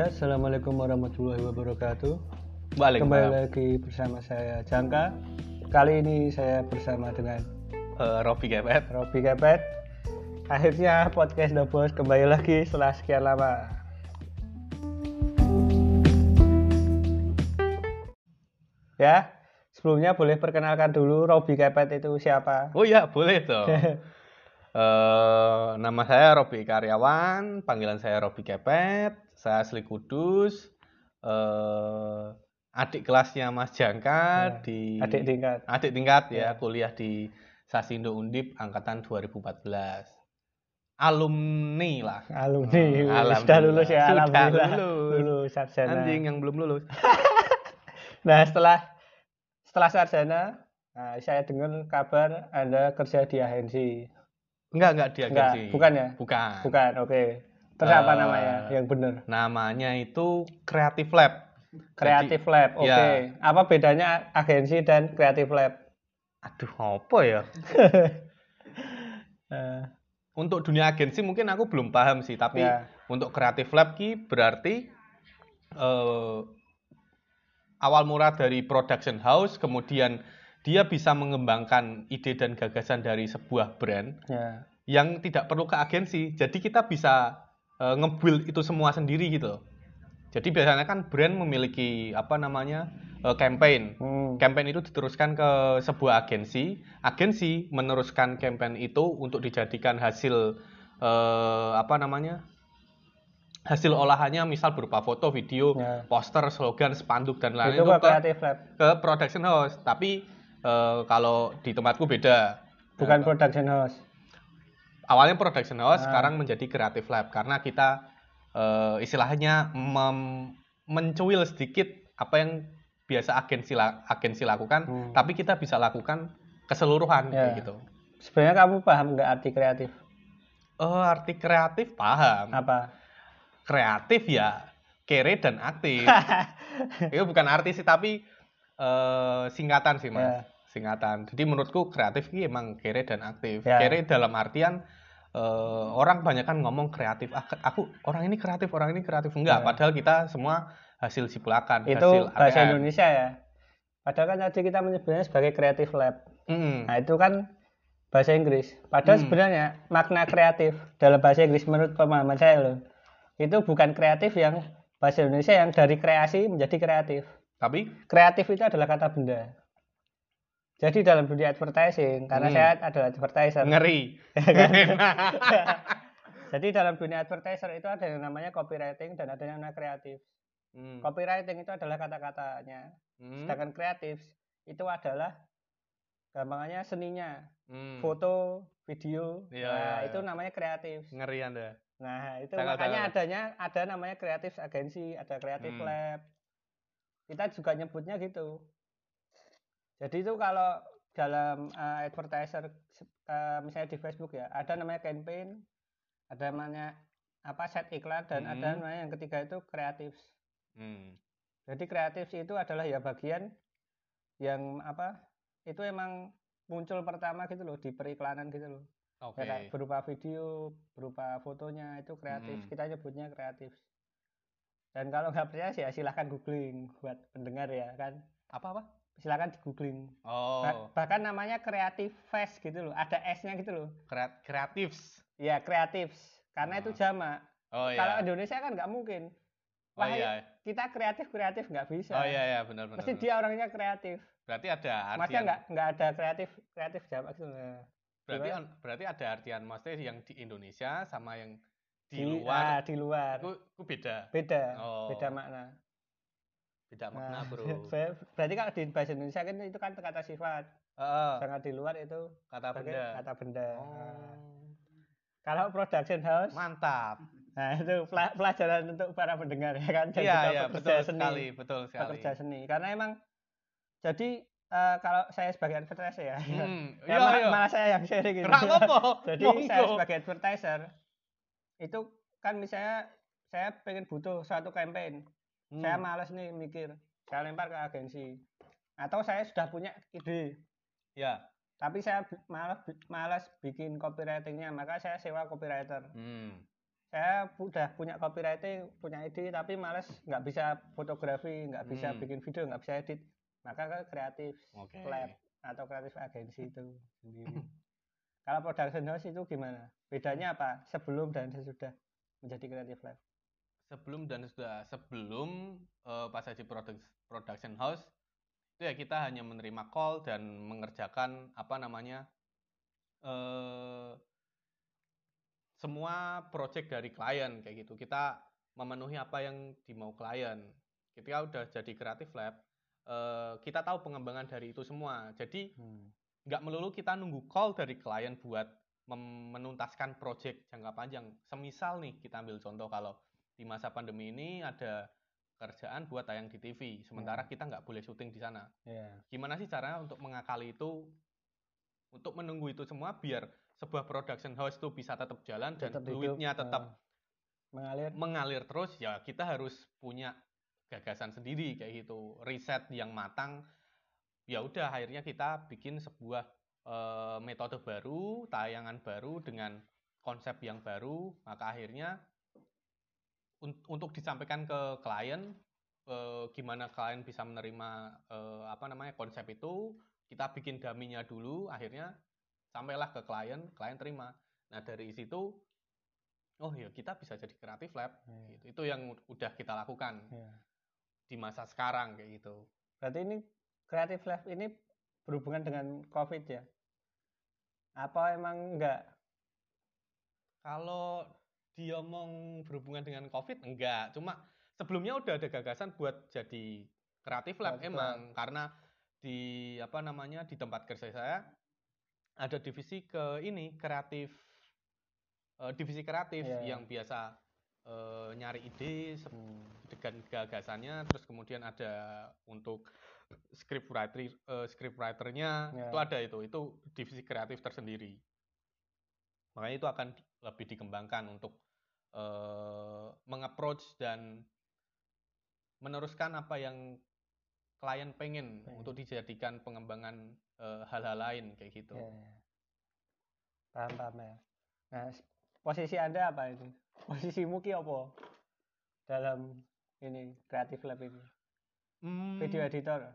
Ya, assalamualaikum warahmatullahi wabarakatuh. Balik Kembali lagi bersama saya Jangka. Kali ini saya bersama dengan uh, Robi Kepet. Robi Kepet. Akhirnya podcast The Boss kembali lagi setelah sekian lama. Ya, sebelumnya boleh perkenalkan dulu Robi Kepet itu siapa? Oh iya, boleh dong. uh, nama saya Robi Karyawan, panggilan saya Robi Kepet. Saya asli Kudus. Uh, adik kelasnya Mas Jangka Ya, di adik tingkat. adik tingkat ya, Ya. kuliah di Sasindo Undip angkatan 2014. Alumni lah. Alumni, Alhamdulillah. sudah lulus ya, Sudah alhamdulillah. lulus. Lulus sarjana. Anjing yang belum lulus. Nah, setelah setelah sarjana, nah, saya dengar kabar Anda kerja di agensi. Enggak, enggak di Enggak, agensi. bukan ya? Bukan. Bukan, oke. Terus apa Eh, namanya yang benar? Namanya itu Creative Lab. Creative Lab, oke. ya. Apa bedanya agensi dan Creative Lab? Aduh, apa ya? Eh, Untuk dunia agensi mungkin aku belum paham sih, tapi Ya. untuk Creative Lab ki berarti eh, awal mula dari production house, kemudian dia bisa mengembangkan ide dan gagasan dari sebuah brand ya. yang tidak perlu ke agensi. Jadi kita bisa eh, nge-build itu semua sendiri gitu. loh. Jadi biasanya kan brand memiliki apa namanya eh, campaign. Hmm. Campaign itu diteruskan ke sebuah agensi. Agensi meneruskan campaign itu untuk dijadikan hasil eh, apa namanya? hasil olahannya misal berupa foto, video, Ya. poster, slogan, spanduk dan lain Itu itu ke ke, Creative Lab, ke production house. Tapi eh, kalau di tempatku beda. bukan Nah, production house. Awalnya production house, Ah. sekarang menjadi creative lab karena kita eh, istilahnya mem- mencuil sedikit apa yang biasa agensi la- agensi lakukan, Hmm. tapi kita bisa lakukan keseluruhan Ya. kayak gitu. Sebenarnya kamu paham nggak arti kreatif? Oh, arti kreatif paham. Apa? Kreatif ya kere dan aktif. Itu bukan arti sih tapi eh, singkatan sih, Mas. Ya. Singkatan. Jadi menurutku kreatif ini emang kere dan aktif. Ya. Kere dalam artian eh, orang banyak kan ngomong kreatif. Ah, aku orang ini kreatif, orang ini kreatif. Enggak, Ya. padahal kita semua hasil ciplakan, itu hasil bahasa ATM. Indonesia ya. Padahal kan tadi kita menyebutnya sebagai Creative Lab. Mm. Nah, itu kan bahasa Inggris. Padahal Hmm. sebenarnya makna kreatif dalam bahasa Inggris menurut pemahaman saya loh. Itu bukan kreatif yang bahasa Indonesia yang dari kreasi menjadi kreatif. Tapi Kreatif itu adalah kata benda. Jadi dalam dunia advertising, karena Hmm. saya adalah advertiser. ngeri. Jadi dalam dunia advertiser itu ada yang namanya copywriting dan ada yang namanya kreatif. Hmm. Copywriting itu adalah kata-katanya. Hmm. Sedangkan kreatif itu adalah gampangannya seninya, Hmm. foto, video. Iya, nah, iya, itu iya. namanya kreatif. Ngeri Anda. Nah, itu nggak makanya adanya ada namanya kreatif agensi, ada kreatif Hmm. lab. Kita juga nyebutnya gitu. Jadi itu kalau dalam uh, advertiser uh, misalnya di Facebook ya, ada namanya campaign, ada namanya apa set iklan dan ada Hmm. namanya yang ketiga itu kreatif. Hmm. Jadi kreatif itu adalah ya bagian yang apa? Itu emang muncul pertama gitu loh di periklanan gitu loh. Oke. Ya kan? berupa video, berupa fotonya itu kreatif. Mm. Kita nyebutnya kreatif. Dan kalau nggak percaya sih ya silahkan googling buat pendengar ya kan. Apa apa? Silahkan di googling. Oh, bahkan namanya kreatif fest gitu loh. Ada S-nya gitu loh. kreat kreatifs. Ya kreatif. Karena itu Ah. jamak. Oh Kalau iya. Indonesia kan nggak mungkin. Oh Wah, iya. kita kreatif kreatif nggak bisa. Oh iya iya benar benar. Benar. dia orangnya kreatif. Berarti ada artian. nggak nggak ada kreatif kreatif jamak gitu. Berarti gimana? berarti ada artian maksudnya yang di Indonesia sama yang di, ah, luar. di luar. Itu, itu beda. Beda. Oh. Beda makna. Beda makna, Nah, Bro. ber- berarti kalau di bahasa Indonesia kan itu kan kata sifat. Heeh, Sangat di luar itu kata benda. kata benda. Nah, Oh. kalau production house, Mantap. nah itu pela- pelajaran untuk para pendengar ya kan. Dan Iya juga iya pekerja betul seni, sekali, betul sekali. Pekerja seni. Karena emang jadi eh, kalau saya sebagai advertiser ya, Hmm, ya iya malah, iya. malah saya yang sharing gitu. Apa? Jadi saya sebagai advertiser itu kan misalnya saya pengen butuh suatu campaign, Hmm. saya malas nih mikir, saya lempar ke agensi. Atau saya sudah punya ide, ya. tapi saya malas malas bikin copywritingnya, maka saya sewa copywriter. Hmm. saya udah punya copywriting, punya ide, tapi males nggak bisa fotografi, nggak bisa Hmm. bikin video, nggak bisa edit. Maka ke kreatif Oke. lab atau kreatif agensi itu sendiri. Kalau production house itu gimana? Bedanya apa? Sebelum dan sesudah menjadi kreatif lab. Sebelum dan sudah sebelum eh, pas produk- production house itu ya kita hanya menerima call dan mengerjakan apa namanya eh semua project dari klien kayak gitu. Kita memenuhi apa yang dimau klien. Ketika udah jadi kreatif lab, eh, kita tahu pengembangan dari itu semua. Jadi Hmm. nggak melulu kita nunggu call dari klien buat menuntaskan project jangka panjang. Semisal nih kita ambil contoh kalau di masa pandemi ini ada kerjaan buat tayang di TV, sementara kita nggak boleh syuting di sana. Ya. Gimana sih caranya untuk mengakali itu, untuk menunggu itu semua biar sebuah production house itu bisa tetap jalan dan Tetap hidup, duitnya tetap eh, mengalir. mengalir terus ya kita harus punya gagasan sendiri kayak gitu riset yang matang ya udah akhirnya kita bikin sebuah eh, metode baru tayangan baru dengan konsep yang baru maka akhirnya untuk disampaikan ke klien eh, gimana klien bisa menerima eh, apa namanya konsep itu kita bikin daminya dulu akhirnya sampailah ke klien klien terima nah dari situ oh ya kita bisa jadi kreatif lab Ya. gitu. itu yang udah kita lakukan Ya. di masa sekarang kayak gitu Berarti ini kreatif lab ini berhubungan dengan COVID ya? Apa emang enggak? kalau diomong berhubungan dengan covid? Enggak. Cuma sebelumnya udah ada gagasan buat jadi kreatif lab Kreatif emang. karena di apa namanya di tempat kerja saya ada divisi ke ini kreatif eh, divisi kreatif iya. yang biasa eh, nyari ide Hmm. dengan gagasannya. Terus kemudian ada untuk script writer eh, script writernya Ya. itu ada itu. Itu divisi kreatif tersendiri makanya itu akan lebih dikembangkan untuk eh, mengapproach dan meneruskan apa yang klien pengen Pengen. untuk dijadikan pengembangan eh, hal-hal lain kayak gitu Ya, ya. Paham, paham ya. Nah, posisi Anda apa itu? Posisimu ki apa? Dalam ini kreatif lab ini. Hmm, Video editor.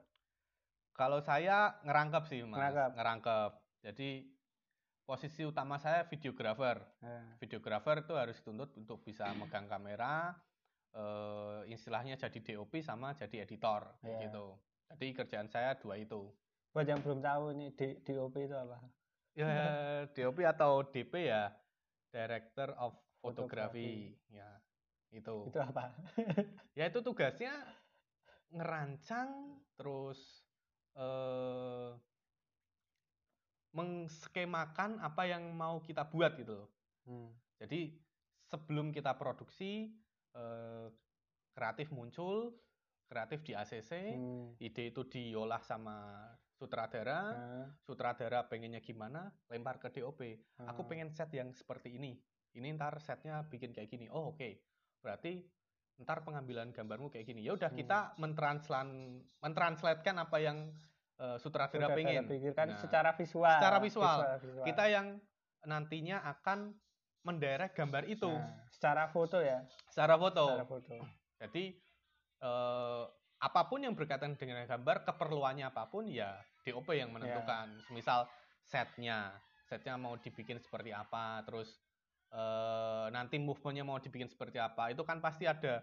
Kalau saya ngerangkep sih mas, Ngerangkep. ngerangkep. Jadi posisi utama saya videographer. Nah, Videographer itu harus dituntut untuk bisa megang kamera, eh, istilahnya jadi DOP sama jadi editor, kayak Iya. gitu. Jadi kerjaan saya dua itu. buat yang belum tahu ini D- DOP itu apa? Ya DOP atau DP ya, Director of Fotografi. Photography, ya itu. Itu apa? Ya itu tugasnya ngerancang terus eh mengskemakan apa yang mau kita buat gitu loh. Hmm. Jadi sebelum kita produksi eh, kreatif muncul, kreatif di ACC, Hmm. ide itu diolah sama sutradara, Nah, sutradara pengennya gimana, lempar ke DOP. Aku ah. pengen set yang seperti ini. Ini ntar setnya bikin kayak gini. Oh oke. Berarti ntar pengambilan gambarmu kayak gini. Ya udah Hmm. kita mentranslan mentranslatkan apa yang eh, sutradara pengen. pikirkan Nah, secara visual. secara visual. visual. Kita yang nantinya akan menderek gambar itu Nah, secara foto ya. secara foto. Secara foto. Jadi eh, apa pun yang berkaitan dengan gambar, keperluannya apa pun ya DOP yang menentukan. Misal setnya, setnya mau dibikin seperti apa, terus eh, nanti movementnya mau dibikin seperti apa, itu kan pasti ada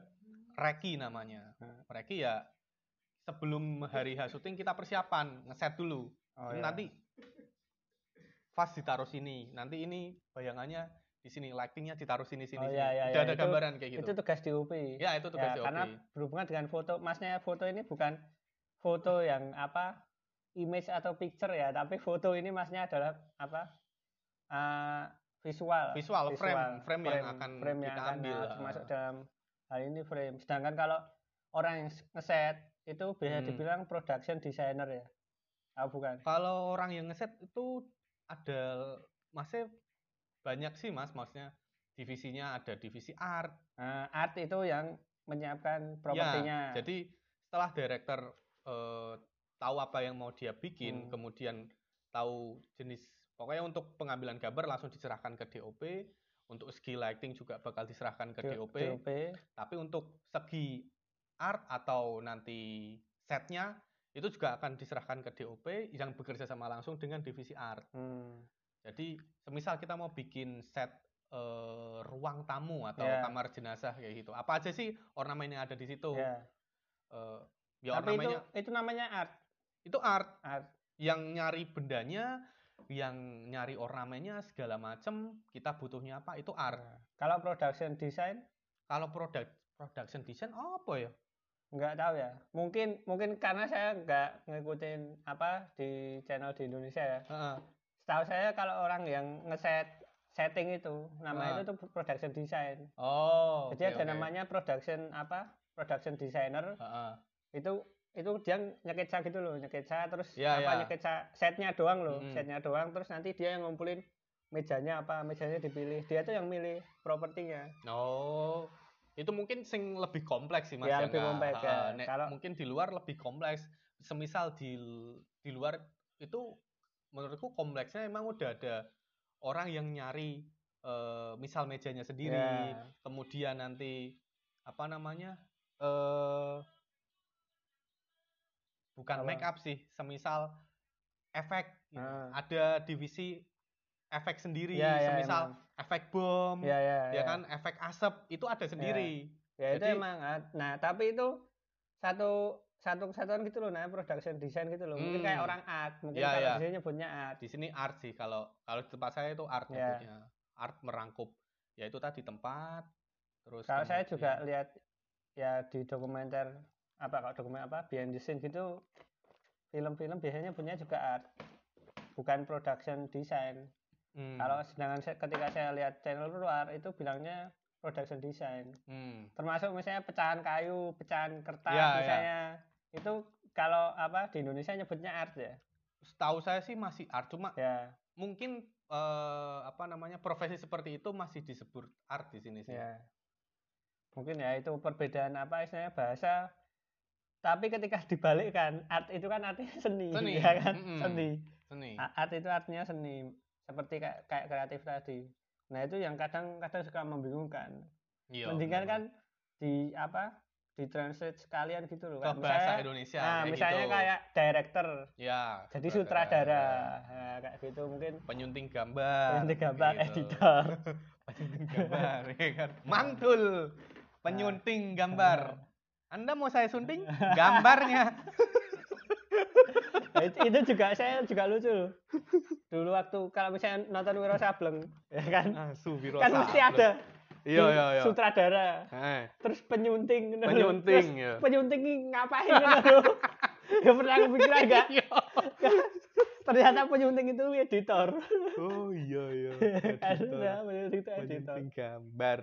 reki namanya. Hmm. Reki ya sebelum hari H syuting kita persiapan, ngeset dulu. Oh, Ini ya. Nanti fast ditaruh sini, nanti ini bayangannya di sini, lightingnya ditaruh sini sini. Oh, sini. iya, iya, Udah iya. ada Itu- gambaran kayak gitu. Itu tugas DOP. Ya, itu tugas Ya, DOP. Karena berhubungan dengan foto. Masnya foto ini bukan foto yang apa image atau picture ya, tapi foto ini masnya adalah apa eh, visual. Visual, frame, frame yang akan frame yang kita akan ambil. nah, masuk dalam hal ini frame. Sedangkan kalau orang yang ngeset itu bisa Hmm. dibilang production designer ya. Oh, bukan. Kalau orang yang ngeset itu ada masih banyak sih mas, maksudnya divisinya ada divisi art. Nah, art itu yang menyiapkan propertinya. Ya, jadi setelah director eh, tahu apa yang mau dia bikin, Hmm. kemudian tahu jenis pokoknya untuk pengambilan gambar langsung diserahkan ke DOP. untuk segi lighting juga bakal diserahkan ke DOP. DOP. Tapi untuk segi art atau nanti setnya itu juga akan diserahkan ke DOP yang bekerja sama langsung dengan divisi art. Hmm. Jadi semisal kita mau bikin set eh, ruang tamu atau Ya. kamar jenazah kayak gitu. Apa aja sih ornamen yang ada di situ? Ya. Eh, ya Tapi itu ornamennya itu namanya art. itu art Art. yang nyari bendanya, yang nyari ornamennya segala macem, kita butuhnya apa? Itu art. Nah, Kalau production design Kalau produk production design apa ya? Nggak tahu ya. Mungkin mungkin karena saya nggak ngikutin apa di channel di Indonesia ya. Heeh. Setahu saya kalau orang yang ngeset setting itu namanya Ah. itu tuh production design. Oh. Jadi oke, ada oke. namanya production apa? Production designer. Heeh. Itu itu dia nyeketsa gitu loh, nyeketsa terus Ya, apa ya. nyeketsa setnya doang loh, Mm-mm. setnya doang terus nanti dia yang ngumpulin mejanya apa, mejanya dipilih. Dia tuh yang milih propertinya. Oh, itu mungkin sing lebih kompleks sih mas. Ya, yang lebih nggak- kompleks, ya. nek Kalau- mungkin di luar lebih kompleks. Semisal di di luar itu menurutku kompleksnya emang udah ada orang yang nyari eh, misal mejanya sendiri, Ya. kemudian nanti apa namanya eh bukan Apa? make up sih, semisal efek gitu. Ah. ada divisi efek sendiri, Ya, ya, semisal emang. Efek bom, Ya ya. ya kan efek asap itu ada sendiri Ya itu Jadi- emang ah, nah tapi itu satu satu kesatuan gitu loh nah production design gitu loh. Mungkin Hmm. kayak orang art, mungkin Ya, kalau ya. di sini nyebutnya art. di sini art sih kalau kalau di tempat saya itu art Ya. nyebutnya art merangkup ya itu tadi tempat terus Kalau saya juga lihat ya di dokumenter apa kalau dokumen apa behind the scene gitu film-film biasanya punya juga art bukan production design Hmm, kalau sedangkan saya, ketika saya lihat channel luar itu bilangnya production design. Hmm, termasuk misalnya pecahan kayu pecahan kertas Ya, ya. misalnya. Itu kalau apa di Indonesia nyebutnya art ya? Setahu saya sih masih art cuma ya. mungkin eh, apa namanya profesi seperti itu masih disebut art di sini sih. Ya. Mungkin ya itu perbedaan apa istilahnya bahasa. Tapi ketika dibalikkan art itu kan artinya seni, Seni, ya kan? Mm-mm. seni. Seni. A- art itu artinya seni seperti kayak, kayak kreatif tadi. Nah itu yang kadang kadang suka membingungkan. Iya, mendingan benar. kan di apa di translate sekalian gitu loh. Ke kan bahasa Misalnya- Indonesia nah kayak misalnya gitu. kayak director. Ya jadi sutradara. nah, kayak gitu mungkin. Penyunting gambar nanti gambar gitu. editor. Penyunting gambar ya kan. Mantul. Penyunting gambar. Anda mau saya sunting? Gambarnya Nah, itu, itu juga saya juga lucu loh. dulu waktu kalau misalnya nonton Wiro Sableng ya kan? Asu biro kan mesti ada iya iya iya. sutradara. Eh, terus penyunting. Penyunting, Terus ya. penyunting ngapain loh. ya pernah kepikiran enggak Iya. ternyata penyunting itu editor. Oh iya iya. Penyunting itu editor. Penyunting gambar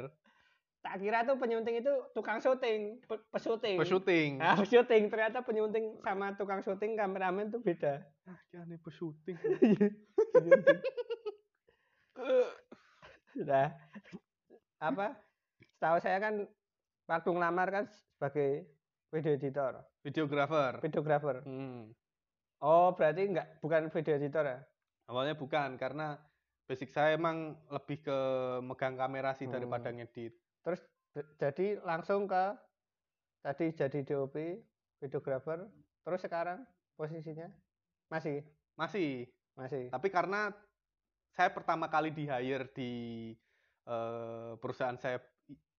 tak kira tuh penyunting itu tukang syuting pe- pesyuting pesyuting nah pesyuting ternyata penyunting sama tukang syuting kameramen tuh beda ah kayaknya pesyuting Nah, apa? Setahu saya kan waktu ngelamar kan sebagai video editor, videografer videographer. hmm. Oh, berarti enggak bukan video editor ya? awalnya bukan karena basic saya emang lebih ke megang kamera sih Hmm. daripada ngedit Terus jadi langsung ke tadi jadi DOP, videographer, terus sekarang posisinya masih masih masih. tapi karena saya pertama kali di hire di eh, perusahaan saya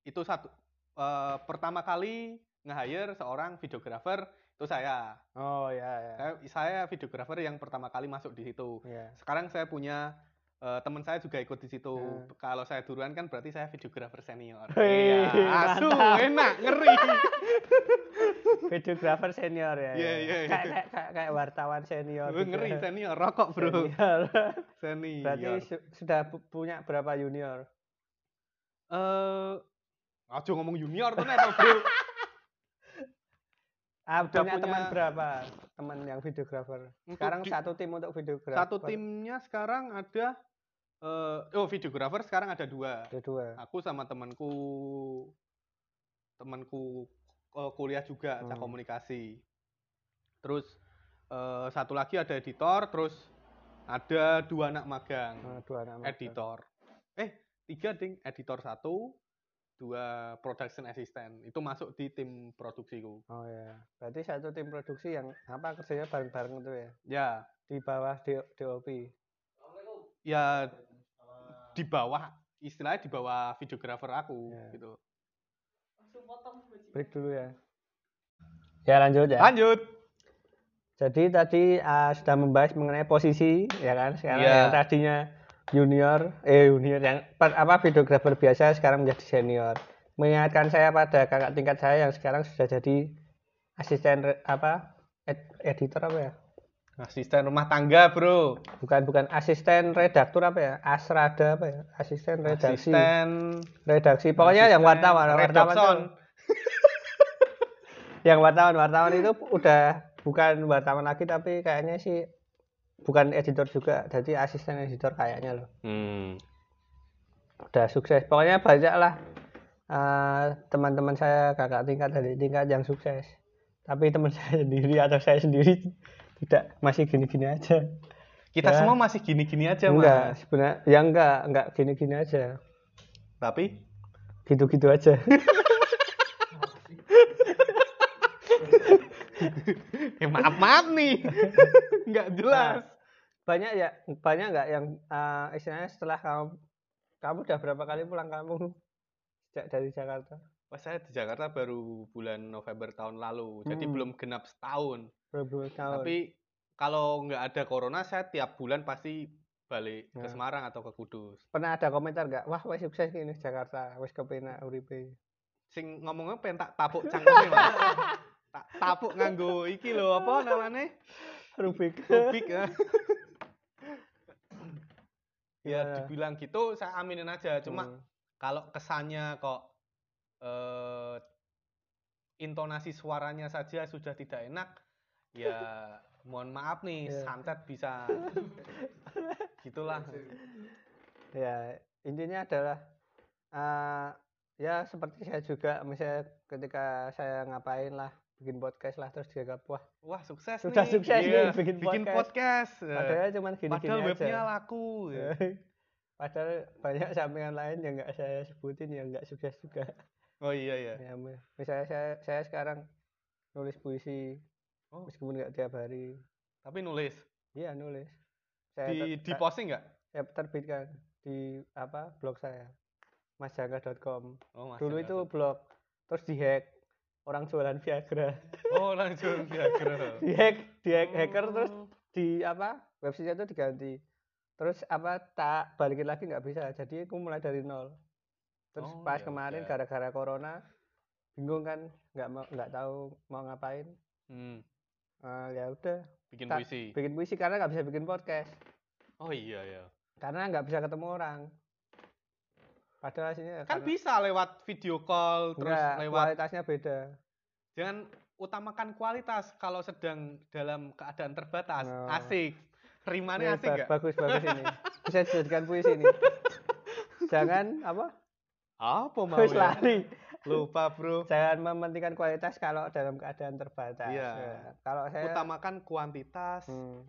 itu satu eh, pertama kali nge-hire seorang videografer itu saya. Oh ya ya. saya saya videografer yang pertama kali masuk di situ Ya. sekarang saya punya eh, teman saya juga ikut di situ Hmm. kalau saya duluan kan berarti saya videografer senior iya asu enak ngeri Videographer senior ya. Iya, ya. iya, iya. Kayak, kayak, wartawan senior. Gitu ngeri ya. senior rokok bro Senior. senior Berarti su- sudah pu- punya berapa junior? eh aja ngomong junior tuh nek bro Ah, Udah punya, punya- teman berapa? Teman yang videographer. Untuk Sekarang di- satu tim untuk videographer. Satu timnya sekarang ada eh oh videografer sekarang ada dua. Ada dua. Aku sama temanku temanku eh, kuliah juga cak Hmm. komunikasi. Terus eh, satu lagi ada editor, terus ada dua anak magang Nah, dua nama. editor. Eh tiga ding editor satu dua production assistant itu masuk di tim produksiku Oh ya. Berarti satu tim produksi yang apa kerjanya bareng-bareng itu ya. ya Di bawah DOP. ya di bawah istilahnya di bawah videografer aku Ya. gitu Break dulu ya. Ya lanjut ya. lanjut Jadi tadi ah, sudah membahas mengenai posisi ya kan. Sekarang Iya. yang tadinya junior, eh junior yang per- apa videografer biasa sekarang menjadi senior. Mengingatkan saya pada kakak tingkat saya yang sekarang sudah jadi asisten apa ed- editor apa ya? Asisten rumah tangga bro Bukan bukan asisten redaktur apa ya? Asrada apa ya? Asisten redaksi. asisten Redaksi. Pokoknya yang asisten wartawan, wartawan redakson. tuh, yang wartawan wartawan itu udah bukan wartawan lagi tapi kayaknya sih bukan editor juga jadi asisten editor kayaknya loh hmm. udah sukses pokoknya banyak lah eh, teman-teman saya kakak tingkat dari tingkat yang sukses tapi teman saya sendiri atau saya sendiri tidak masih gini-gini aja. Kita Ya. semua masih gini-gini aja enggak mas sebenarnya ya enggak enggak gini-gini aja. Tapi? Gitu-gitu aja. Eh, maaf maaf nih. Nggak jelas. Banyak ya banyak nggak yang eh, istilahnya setelah kamu kamu udah berapa kali pulang kampung? Sejak dari Jakarta Wah, saya di Jakarta baru bulan November tahun lalu, jadi Hmm. belum genap setahun. tahun Tapi kalau nggak ada corona, saya tiap bulan pasti balik ke Nah. Semarang atau ke Kudus. pernah ada komentar nggak wah wes sukses ini Jakarta wes kepenak uripe Sing ngomongnya pengen tak tapuk cangkeme, tak tapuk nganggo iki lho, apa namanya? Rubik Rubik ya. ya, Ya. dibilang gitu, saya aminin aja. Cuma Hmm. kalau kesannya kok eh, intonasi suaranya saja sudah tidak enak, ya mohon maaf nih, Iya. santet bisa gitulah. ya intinya adalah eh, ya seperti saya juga misalnya ketika saya ngapain lah bikin podcast lah terus dianggap wah Wah sukses Sudah nih, sukses Iya, nih bikin podcast. Eh, padahal cuman gini-gini Padahal webnya aja laku. ya. padahal banyak sampingan lain yang nggak saya sebutin yang nggak sukses juga Oh iya ya. ya mi- misalnya saya saya sekarang nulis puisi Oh. meskipun nggak tiap hari Tapi nulis iya nulis saya di ter- di posting nggak? saya terbitkan di apa blog saya masjangka.com Oh, Mas dulu itu blog terus dihack orang jualan Viagra Oh langsung Viagra. dihack dihack hacker terus Oh. di apa website itu diganti terus apa tak balikin lagi nggak bisa jadi aku mulai dari nol terus Oh, pas ya kemarin gara-gara corona bingung kan nggak mau nggak tahu mau ngapain Hmm, Eh, ya udah bikin Tak- puisi. bikin puisi karena nggak bisa bikin podcast Oh iya ya. karena nggak bisa ketemu orang padahal aslinya Kan karena- bisa lewat video call terus Enggak, lewat kualitasnya beda jangan utamakan kualitas kalau sedang dalam keadaan terbatas. Oh. Asik. Rimane Ini asik ba- nggak? bagus bagus ini bisa dijadikan puisi ini jangan apa Apa mau wis ya? lari Lupa, Bro. jangan mementingkan kualitas kalau dalam keadaan terbatas Iya. Ya, kalau saya Utamakan kuantitas. Hmm.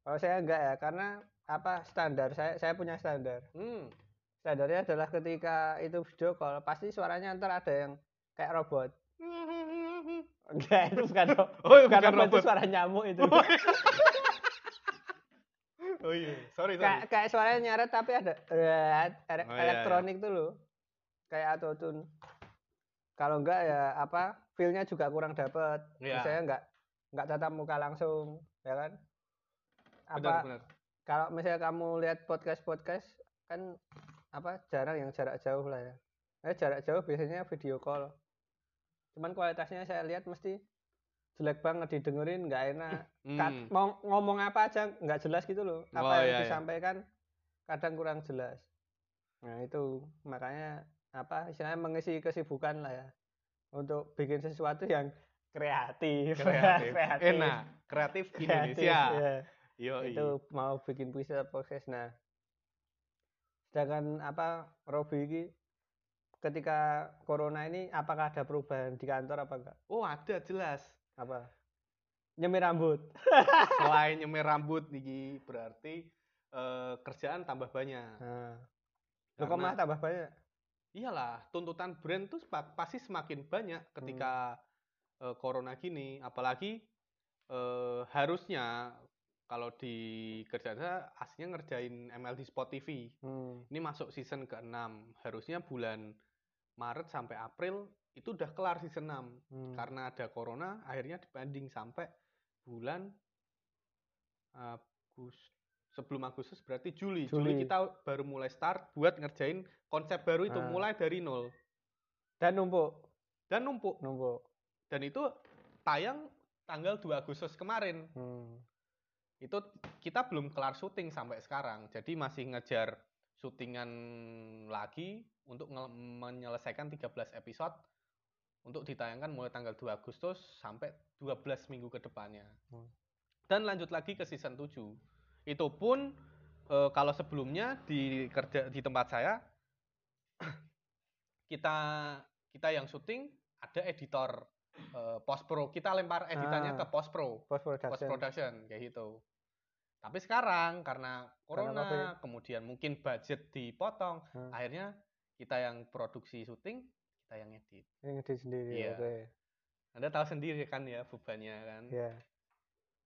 kalau saya enggak ya karena apa standar saya saya punya standar Hmm. standarnya adalah ketika itu video call pasti suaranya ntar ada yang kayak robot enggak itu bukan ro- Oh, iya, bukan bukan robot, itu suara nyamuk itu Oh iya, sorry, sorry. kayak kayak suaranya nyaret tapi ada eh, Oh, iya, elektronik tuh loh kayak autotune kalau enggak ya apa feelnya juga kurang dapet. Iya. saya enggak enggak tatap muka langsung ya kan? Apa kalau misalnya kamu lihat podcast podcast kan apa jarang yang jarak jauh lah ya. Eh, jarak jauh biasanya video call. Cuman kualitasnya saya lihat mesti jelek banget didengerin nggak enak. Kat- Hmm. mau ngomong apa aja nggak jelas gitu loh. Apa Oh, yang iya, iya. disampaikan kadang kurang jelas. Nah itu. Makanya apa istilahnya mengisi kesibukan lah ya untuk bikin sesuatu yang kreatif Kreatif. Kreatif. Enak. Kreatif Kreatif, Indonesia. ya. Yo, itu mau bikin puisi atau podcast nah sedangkan apa Robi ini ketika corona ini apakah ada perubahan di kantor apa enggak Oh, ada jelas. apa nyemir rambut Selain nyemir rambut nih berarti eh, kerjaan tambah banyak. nah, malah tambah banyak? Iyalah tuntutan brand tuh pasti semakin banyak ketika Hmm. eh, corona gini apalagi eh, harusnya kalau di kerjaan saya aslinya ngerjain ML di Spot TV Hmm. ini masuk season ke-6 harusnya bulan Maret sampai April itu udah kelar season 6 Hmm. karena ada corona akhirnya dibanding sampai bulan Agus sebelum Agustus berarti Juli. Juli Juli. kita baru mulai start buat ngerjain konsep baru itu Ah. mulai dari nol Dan numpuk, dan numpuk numpuk. dan itu tayang tanggal 2 Agustus kemarin Hmm. itu kita belum kelar syuting sampai sekarang jadi masih ngejar syutingan lagi untuk menyelesaikan 13 episode untuk ditayangkan mulai tanggal 2 Agustus sampai 12 minggu ke depannya Hmm. dan lanjut lagi ke season 7 itu pun eh, kalau sebelumnya di kerja di tempat saya kita kita yang syuting ada editor eh, post pro kita lempar editannya Ah. ke post pro Post production. post production kayak gitu. Tapi sekarang karena corona, Covid. kemudian mungkin budget dipotong, Hmm. akhirnya kita yang produksi syuting, kita yang edit. Ini ngedit sendiri. Iya. Oke. Anda tahu sendiri kan ya bebannya kan? Iya.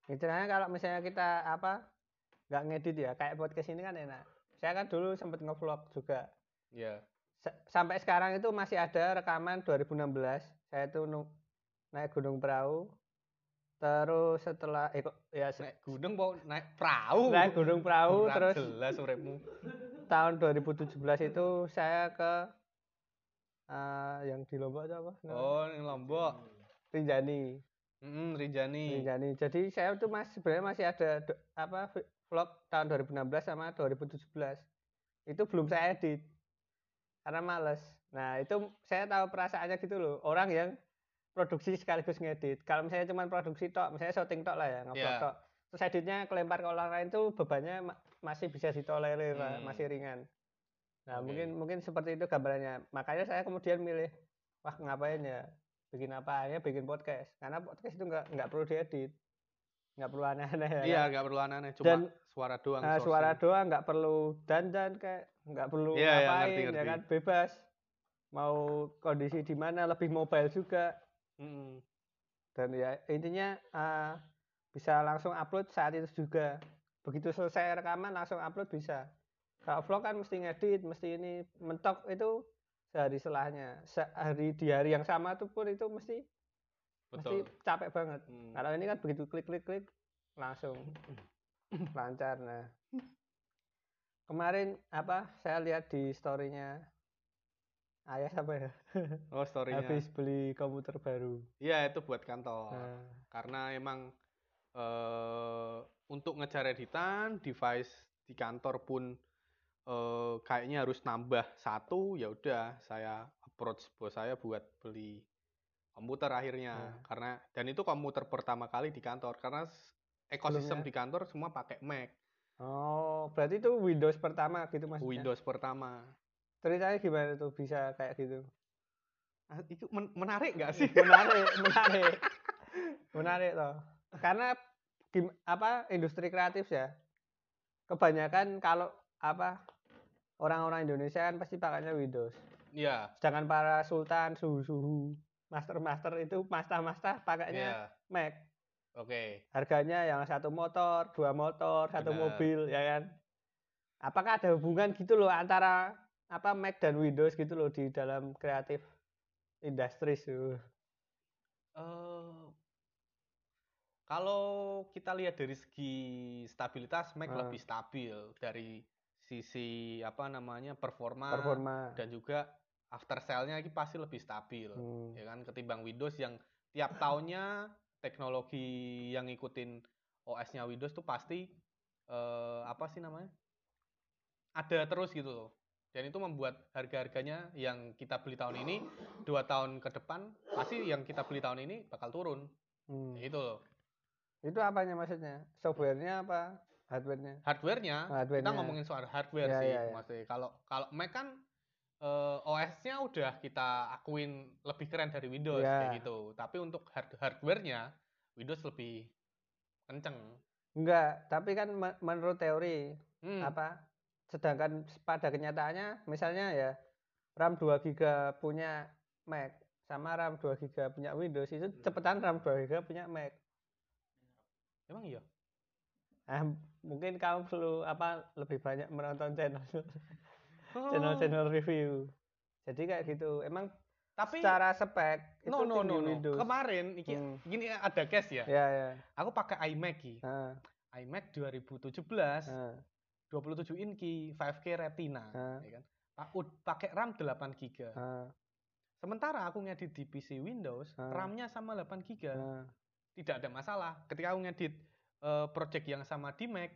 Istilahnya kalau misalnya kita apa nggak ngedit ya, kayak podcast ini kan enak. Saya kan dulu sempat ngevlog juga. Iya. Sa- sampai sekarang itu masih ada rekaman 2016. Saya tuh nu- naik gunung perahu. Terus setelah eh ya se- Naik gunung mau naik perahu. naik gunung perahu Ora terus jelas uripmu. tahun 2017 itu saya ke eh, yang di Lombok itu apa? namanya? Oh, ini Lombok. Rinjani. Mm, Rinjani. Rinjani. Jadi saya tuh mas sebenarnya masih ada do- apa vlog tahun 2016 sama 2017. Itu belum saya edit. Karena males. Nah, itu saya tahu perasaannya gitu loh. Orang yang produksi sekaligus ngedit. Kalau misalnya cuma produksi tok, misalnya syuting tok lah ya, ngevlog Iya. tok. Terus editnya kelempar ke orang lain tuh bebannya ma- masih bisa ditolerir lah, Hmm. masih ringan. Nah, Oke. mungkin mungkin seperti itu gambarannya. Makanya saya kemudian milih wah ngapain ya? Bikin apa ya? Bikin podcast. Karena podcast itu nggak nggak perlu diedit. Nggak perlu aneh-aneh ya. Iya, kan? nggak perlu aneh-aneh, cuma Dan, suara doang. Nah, suara doang nggak perlu dandan kayak nggak perlu Iya, iya, ngapain ngerti, ya ngerti. kan bebas mau kondisi di mana lebih mobile juga Mm-mm. dan ya intinya eh, bisa langsung upload saat itu juga begitu selesai rekaman langsung upload bisa kalau vlog kan mesti ngedit mesti ini mentok itu sehari selahnya sehari di hari yang sama tuh pun itu mesti Betul. capek banget Mm. kalau ini kan begitu klik klik klik langsung lancar nah kemarin apa saya lihat di storynya ayah apa ya Oh, story-nya. habis beli komputer baru Iya, itu buat kantor. nah, karena emang eh untuk ngejar editan device di kantor pun eh kayaknya harus nambah satu ya udah saya approach bos saya buat beli komputer akhirnya. Nah. karena dan itu komputer pertama kali di kantor karena ekosistem Sebelumnya? di kantor semua pakai Mac. Oh berarti itu Windows pertama gitu maksudnya? Windows pertama. Ceritanya gimana tuh bisa kayak gitu? Ah, itu men- menarik nggak sih? Menarik menarik. Menarik toh. Karena gim- apa industri kreatif ya. Kebanyakan kalau apa orang-orang Indonesia kan pasti pakainya Windows. Iya. Sedangkan para sultan suhu-suhu master-master itu master-master pakainya iya. Mac. Oke. Harganya yang satu motor dua motor satu Benar. mobil ya kan? Apakah ada hubungan gitu loh antara apa Mac dan Windows gitu loh di dalam kreatif industri tuh Eh, kalau kita lihat dari segi stabilitas, Mac Ah. lebih stabil dari sisi apa namanya performa, performa. dan juga after sale-nya ini pasti lebih stabil, Hmm. ya kan ketimbang Windows yang tiap tahunnya teknologi yang ngikutin OS-nya Windows tuh pasti eh, apa sih namanya ada terus gitu loh. Dan itu membuat harga-harganya yang kita beli tahun ini dua tahun ke depan pasti yang kita beli tahun ini bakal turun. Hmm. Gitu loh. Itu apanya maksudnya? Softwarenya apa? Hardwarenya? Hardware-nya, kita Hardwarenya. ngomongin soal hardware Ya, sih, ya, ya. maksudnya. Kalau kalau Mac kan eh, OS-nya udah kita akuin lebih keren dari Windows Ya. kayak gitu. Tapi untuk hard hardware-nya Windows lebih kenceng. Enggak, tapi kan me- menurut teori Hmm, apa sedangkan pada kenyataannya misalnya ya RAM 2 GB punya Mac sama RAM 2 GB punya Windows itu cepetan RAM 2 GB punya Mac. Emang iya? Ah, mungkin kamu perlu apa lebih banyak menonton channel. Channel-channel review. Jadi kayak gitu. Emang Tapi secara spek itu no no no no. Windows. Kemarin iki Hmm. gini ada case ya. Ya ya. Aku pakai iMac ki. Ah, iMac 2017 ah, 27 inci 5K Retina Ah. ya kan. Pakai RAM 8 GB. ah, Sementara aku ngedit di PC Windows, Ah. RAM-nya sama 8 GB. ah. Tidak ada masalah. Ketika aku ngedit eh, project yang sama di Mac,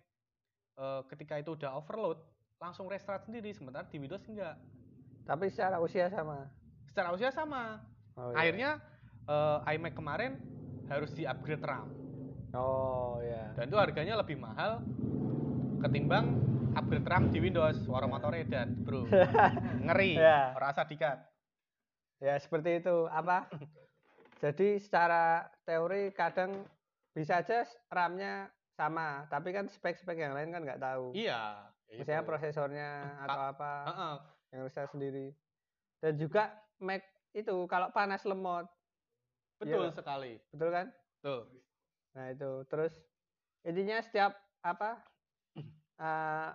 eh, ketika itu udah overload, langsung restart sendiri. Sementara di Windows enggak. Tapi secara usia sama. Secara usia sama. Oh, iya. Akhirnya eh, iMac kemarin harus di-upgrade RAM. Oh ya. Dan itu harganya lebih mahal ketimbang upgrade RAM di Windows. Suara motor edan, bro. Ngeri. Ya. Rasa dikat. Ya seperti itu. Apa? Jadi secara teori kadang bisa aja RAM-nya sama, tapi kan spek-spek yang lain kan nggak tahu. Iya. Misalnya itu. prosesornya atau apa Heeh. yang harus saya sendiri. Dan juga Mac itu kalau panas lemot, Betul Iya. sekali. betul kan? Tuh. Nah itu terus intinya setiap apa eh,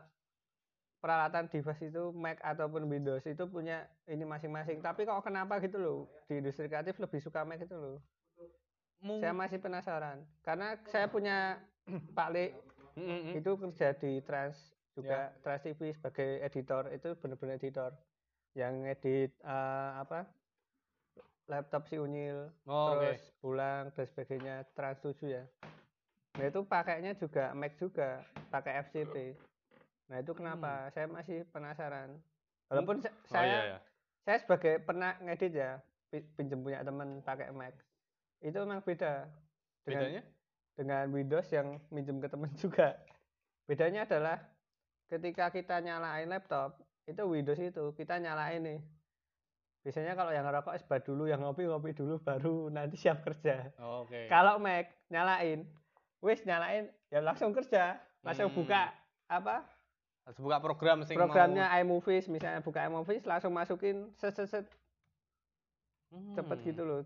peralatan device itu Mac ataupun Windows itu punya ini masing-masing. Tapi kok kenapa gitu loh di industri kreatif lebih suka Mac itu loh? Mung- Saya masih penasaran karena saya punya Pak Le itu kerja di Trans juga Trans TV sebagai editor itu benar-benar editor. Yang edit eh, apa laptop si Unyil Oh, terus pulang dan sebagainya Trans 7 ya. Nah itu pakainya juga Mac juga pakai FCP nah itu kenapa? Saya masih penasaran. Walaupun sa- Oh saya iya ya. saya sebagai pernah ngedit ya pi- pinjem punya teman pakai Mac. Itu memang beda dengan Bedanya? dengan Windows yang minjem ke teman juga. Bedanya adalah ketika kita nyalain laptop, itu Windows itu kita nyalain nih. Biasanya kalau yang ngerokok sebat dulu, yang ngopi-ngopi dulu baru nanti siap kerja. Oh, Oke. Kalau Mac nyalain, wis nyalain ya langsung kerja, langsung Hmm. buka apa Harus buka program sing programnya iMovies misalnya buka iMovies langsung masukin set set set mau... cepet Hmm. gitu loh.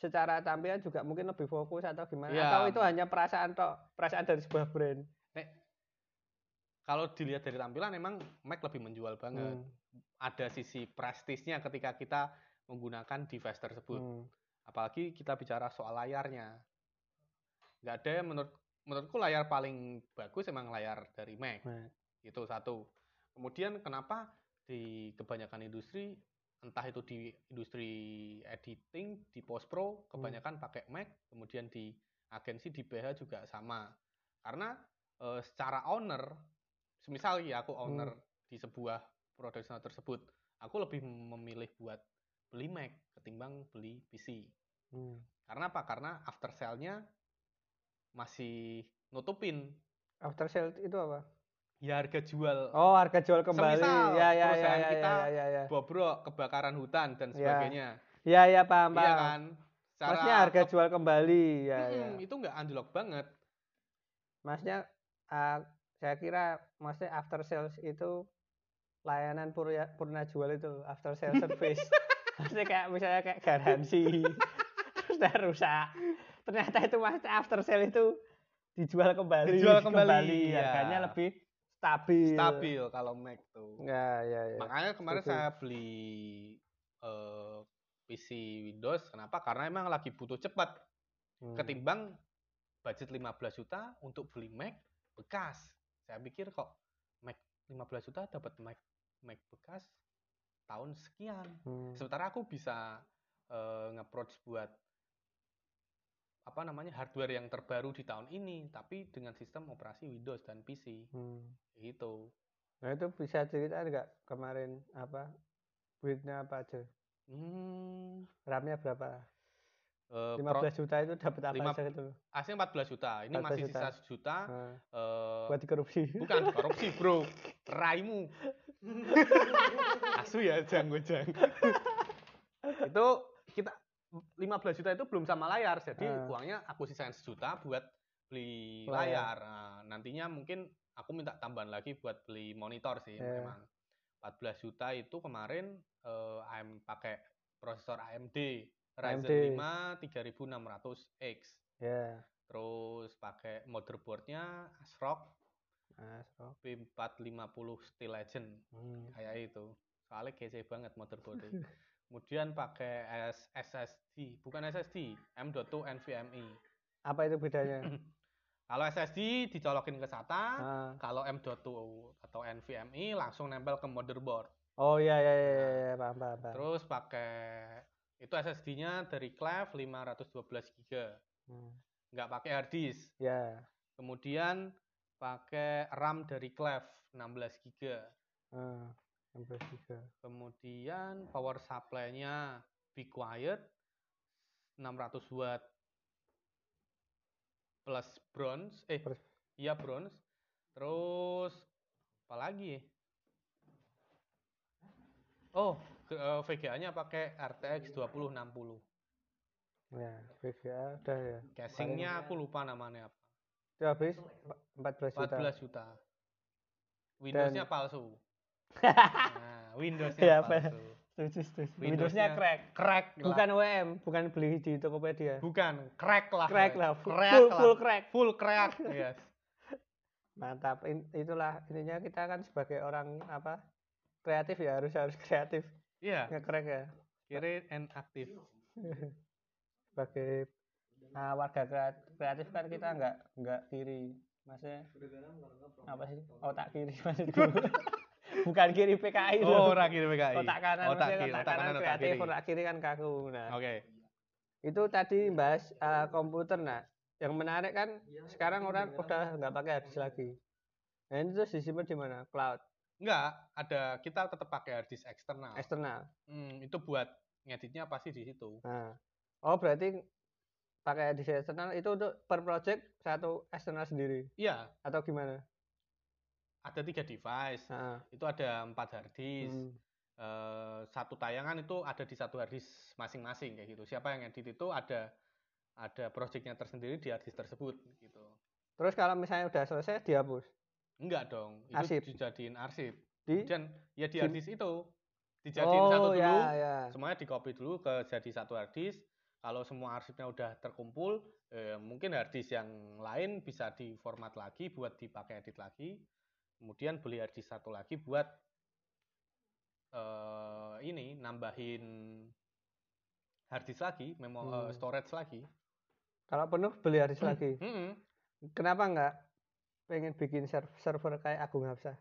Secara tampilan juga mungkin lebih fokus atau gimana? Iya. Atau itu hanya perasaan tok, perasaan dari sebuah brand. Kalau dilihat dari tampilan emang Mac lebih menjual banget. Hmm. Ada sisi prestisnya ketika kita menggunakan device tersebut. Hmm. Apalagi kita bicara soal layarnya. Nggak ada yang menurut menurutku layar paling bagus emang layar dari Mac. Nah, Itu satu. Kemudian kenapa di kebanyakan industri entah itu di industri editing, di post pro kebanyakan pakai Mac, kemudian di agensi di BH juga sama. Karena eh, secara owner, semisal ya aku owner di sebuah production tersebut, aku lebih memilih buat beli Mac ketimbang beli PC. hmm. Karena apa? Karena after sale-nya masih nutupin After sale itu apa? ya harga jual Oh, harga jual kembali. Semisal ya, ya, ya, perusahaan ya, kita ya, ya, ya. bobrok, kebakaran hutan dan Ya. sebagainya. Ya, ya, paham, Iya paham. kan? Secara Maksudnya harga jual kembali, ya, ya. Mm, itu nggak unlock banget. Maksudnya ah, saya kira maksudnya after sales itu layanan purna, purna jual itu after sales service. maksudnya kayak misalnya kayak garansi terus udah rusak. Ternyata itu maksudnya after sale itu dijual kembali. Dijual kembali, iya. Harganya lebih stabil. Stabil kalau Mac tuh. Ya, ya, ya. Makanya kemarin setuju. saya beli eh, PC Windows. Kenapa? Karena emang lagi butuh cepat. Hmm. Ketimbang budget 15 juta untuk beli Mac bekas. Saya pikir kok Mac 15 juta dapat Mac Mac bekas tahun sekian. Hmm. Sementara aku bisa eh, nge-approach buat apa namanya hardware yang terbaru di tahun ini, tapi dengan sistem operasi Windows dan PC. Hmm. Gitu. Nah itu bisa cerita nggak kemarin apa build-nya apa aja? Hmm, RAM-nya berapa? Eh, 15 pro- juta itu dapat apa lima- aja itu? aslinya 14 juta. Ini 14 masih juta. sisa sejuta. Nah, eh, buat dikorupsi. bukan korupsi, Bro. Raimu. Asu ya, jang jang. itu kita 15 juta itu belum sama layar, jadi Ah. uangnya aku sisain sejuta buat beli Layar. layar. Nah, nantinya mungkin aku minta tambahan lagi buat beli monitor sih Iya. memang 14 juta itu kemarin eh, AM pakai prosesor AMD Ryzen AMD. 5 3600X Ya. terus pakai motherboardnya ASRock Nah, so. P450 Steel Legend Hmm. kayak itu soalnya kece banget motherboardnya kemudian pakai SSD bukan SSD M.2 NVMe Apa itu bedanya? kalau SSD dicolokin ke SATA Ah. kalau M.2 atau NVMe langsung nempel ke motherboard Oh iya iya iya, iya, iya, paham paham. paham. terus pakai itu SSD-nya dari Cleve 512 GB Hmm. nggak pakai hard disk Ya. kemudian pakai RAM dari Cleve 16 GB Ah. Sampai tiga. kemudian power supply-nya Be Quiet 600 watt plus bronze eh Plus. iya bronze terus apa lagi oh VGA-nya pakai RTX 2060 Ya, VGA udah ya. casingnya aku lupa namanya apa Itu habis 14 juta. 14 juta Windows-nya palsu nah, Windows-nya Ya, palsu Setuju, setuju. Windows-nya Windows-nya crack. crack lah. Bukan WM, bukan beli di Tokopedia. bukan crack lah Crack lah, full, crack full, lah. full crack. full crack yes Mantap. In- itulah intinya kita kan sebagai orang apa? Kreatif ya harus harus kreatif. Iya Nge-crack ya. kiri and aktif Sebagai ah, warga kreat- kreatif kan kita nggak nggak kiri. Maksudnya apa sih? Otak kiri maksudku. bukan kiri PKI oh loh. ora kiri PKI Otak kanan, otak kiri otak, otak kanan otak kreatif, kiri otak kiri kan kaku. Nah, oke itu tadi bahas uh, komputer nah yang menarik kan sekarang orang udah nggak pakai harddisk lagi nah ini terus disimpan di mana cloud enggak ada kita tetap pakai hard disk eksternal. Eksternal. Hmm, itu buat ngeditnya pasti di situ. Nah. Oh berarti pakai harddisk eksternal itu untuk per project satu eksternal sendiri? Iya. Atau gimana? Ada tiga device. Nah, itu ada empat hard disk. Hmm, Eh, satu tayangan itu ada di satu hard disk masing-masing kayak gitu. Siapa yang edit itu ada ada projectnya tersendiri di hard disk tersebut gitu. Terus kalau misalnya udah selesai dihapus enggak dong itu Arsip. dijadiin arsip. Di? Dan ya di disk itu dijadiin oh satu dulu ya ya. semuanya di copy dulu ke jadi satu hard disk kalau semua arsipnya udah terkumpul eh, mungkin hard disk yang lain bisa diformat lagi buat dipakai edit lagi. Kemudian beli hard disk satu lagi buat eh, ini nambahin hard disk lagi memo eh, Hmm. storage lagi. Kalau penuh beli harddisk lagi? Mm-mm. kenapa nggak pengen bikin ser- server kayak Agung Hapsah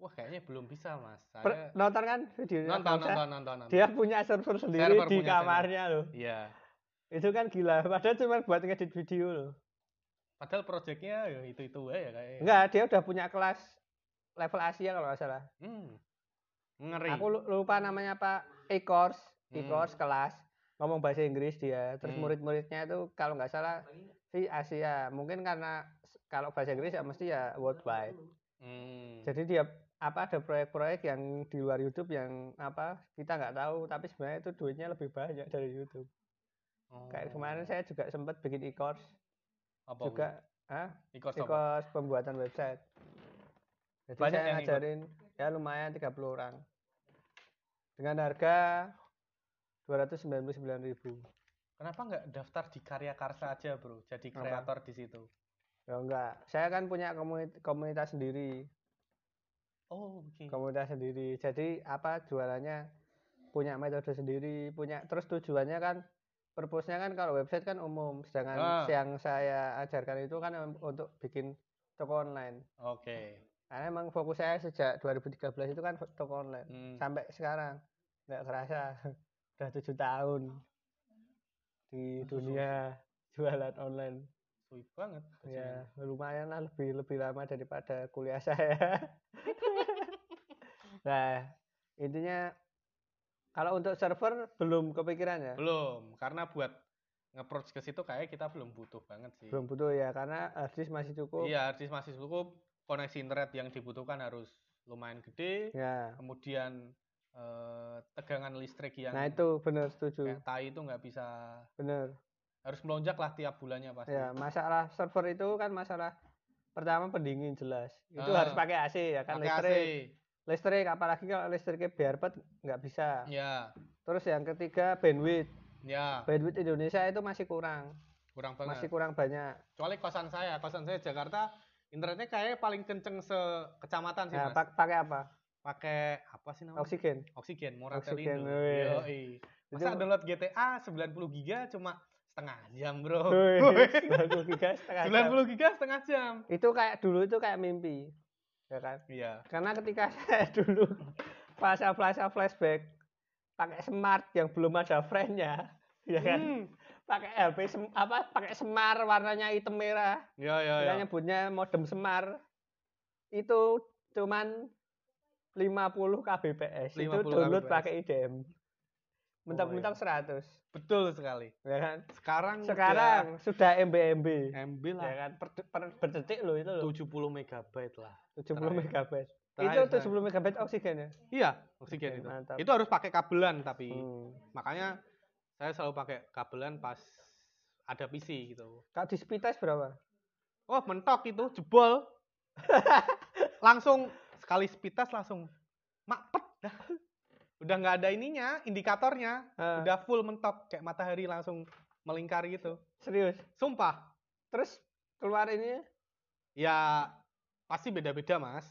wah kayaknya belum bisa mas. Per- saya nonton kan video nonton nonton nonton nonton. Dia punya server sendiri Server di server. kamarnya loh. Iya. Itu kan gila. Padahal cuma buat ngedit video loh. Padahal projectnya ya itu itu ya kayaknya. Enggak dia udah punya kelas level Asia kalau nggak salah. Hmm. ngeri. Aku lu- lupa namanya apa e-course Hmm. e-course kelas. Ngomong bahasa Inggris dia. Terus Hmm. murid-muridnya itu kalau nggak salah si Asia. Mungkin karena kalau bahasa Inggris ya mesti ya worldwide Hmm. jadi dia apa ada proyek-proyek yang di luar YouTube yang apa kita nggak tahu tapi sebenarnya itu duitnya lebih banyak dari YouTube kayak Oh. kemarin saya juga sempat bikin e-course apa juga ah apa? e-course pembuatan website jadi Banyak saya ngajarin ya lumayan 30 orang dengan harga 299.000 Kenapa nggak daftar di Karya Karsa aja bro? Jadi Apa? kreator di situ. Ya enggak. Saya kan punya komunit- komunitas sendiri. Oh oke. komunitas sendiri. Jadi apa jualannya? Punya metode sendiri punya terus tujuannya kan purpose-nya kan kalau website kan umum. Sedangkan Ah. yang saya ajarkan itu kan untuk bikin toko online. Oke. karena emang fokus saya sejak 2013 itu kan toko online. Hmm. sampai sekarang. Nggak kerasa. Udah tujuh tahun. Di dunia jualan online Sulit banget. ya lumayan lah lebih lebih lama daripada kuliah saya nah intinya kalau untuk server belum kepikiran ya Belum, karena buat nge-approach ke situ kayak kita belum butuh banget sih. belum butuh ya karena harddisk masih cukup Iya, artis masih cukup. Koneksi internet yang dibutuhkan harus lumayan gede. ya Kemudian eh, tegangan listrik yang nah itu benar setuju kayak tai itu nggak bisa benar harus melonjak lah tiap bulannya pasti. ya masalah server itu kan masalah pertama pendingin jelas itu Ah. harus pakai AC ya kan Pakai AC. listrik listrik apalagi kalau listriknya biarpet nggak bisa Ya, terus yang ketiga bandwidth ya, bandwidth Indonesia itu masih kurang kurang banget. masih kurang banyak Kecuali kosan saya, kosan saya Jakarta, internetnya kayaknya paling kenceng se kecamatan sih, nah, Mas. pak- pakai apa Pakai apa sih namanya? oksigen Oksigen, Oksigen, Moratelindo. wih. Yoi. Masa download GTA 90 giga cuma setengah jam, Bro. Wih. 90 giga setengah jam. 90 giga setengah jam. itu kayak dulu itu kayak mimpi ya kan Iya. karena ketika saya dulu fase-fase flashback pakai smart yang belum ada friend-nya ya kan Hmm. pakai sem- apa pakai semar warnanya hitam merah Ya, ya, kita ya. nyebutnya modem semar itu cuman 50 kbps itu 50 download kbps. pakai IDM iya. 100 Betul sekali. ya kan Sekarang sekarang sudah MB MB udah MB ya lah kan per, per, per detik loh itu loh 70 megabyte lah. 70 terakhir. megabyte Terakhir, itu terakhir. 70 megabyte oksigen ya Iya, oksigen Oke, itu. mantap. Itu harus pakai kabelan tapi Hmm. makanya saya selalu pakai kabelan pas ada PC gitu. kalau di speed test berapa Oh, mentok itu jebol. langsung sekali speed test langsung mapet dah. Udah nggak ada ininya, indikatornya. Ah, Udah full mentok kayak matahari langsung melingkar gitu. serius Sumpah. terus keluar ini Ya pasti beda-beda, Mas.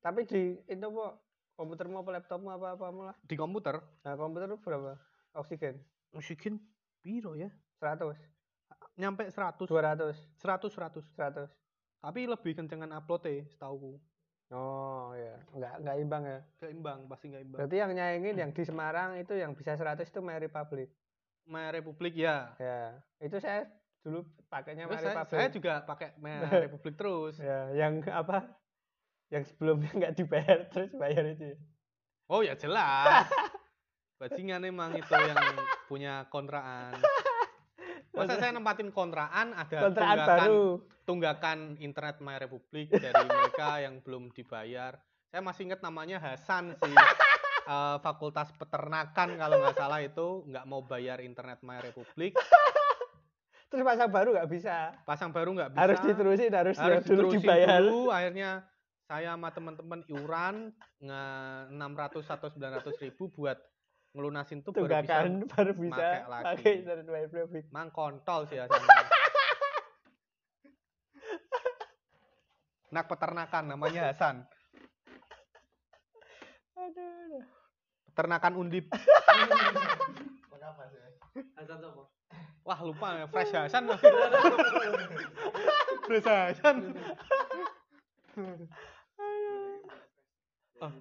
tapi di itu kok komputermu apa laptopmu apa apa malah Di komputer nah komputer berapa oksigen oksigen piro ya? 100 Nyampe 100, 200 100, 100. 100 Tapi lebih kencengan upload ya, setauku. Oh ya nggak nggak imbang ya Keimbang, pasti nggak imbang. berarti yang nyaingin yang di Semarang itu yang bisa 100 itu My Republic My Republic ya. ya itu saya dulu pakainya My saya, Republic saya juga pakai My Republic terus. ya yang apa yang sebelumnya nggak dibayar terus bayar itu ya. Oh ya jelas. Bajingan emang itu yang punya kontraan. Masa saya nempatin kontraan ada kontraan tunggakan, baru tunggakan internet My Republic dari mereka yang belum dibayar. Saya masih ingat namanya Hasan sih. Eh, Fakultas Peternakan kalau nggak salah itu nggak mau bayar internet My Republic. terus pasang baru nggak bisa Pasang baru nggak bisa. harus diterusin harus, harus dulu dibayar dulu akhirnya saya sama teman-teman iuran nge 600 atau 900 ribu buat ngelunasin tuh baru bisa baru bisa pakai internet Republic mang kontol sih ya. Nak peternakan namanya Hasan. aduh, aduh. Peternakan undip. Wah lupa ya, Fresh Hasan. Fresh Hasan. Oh,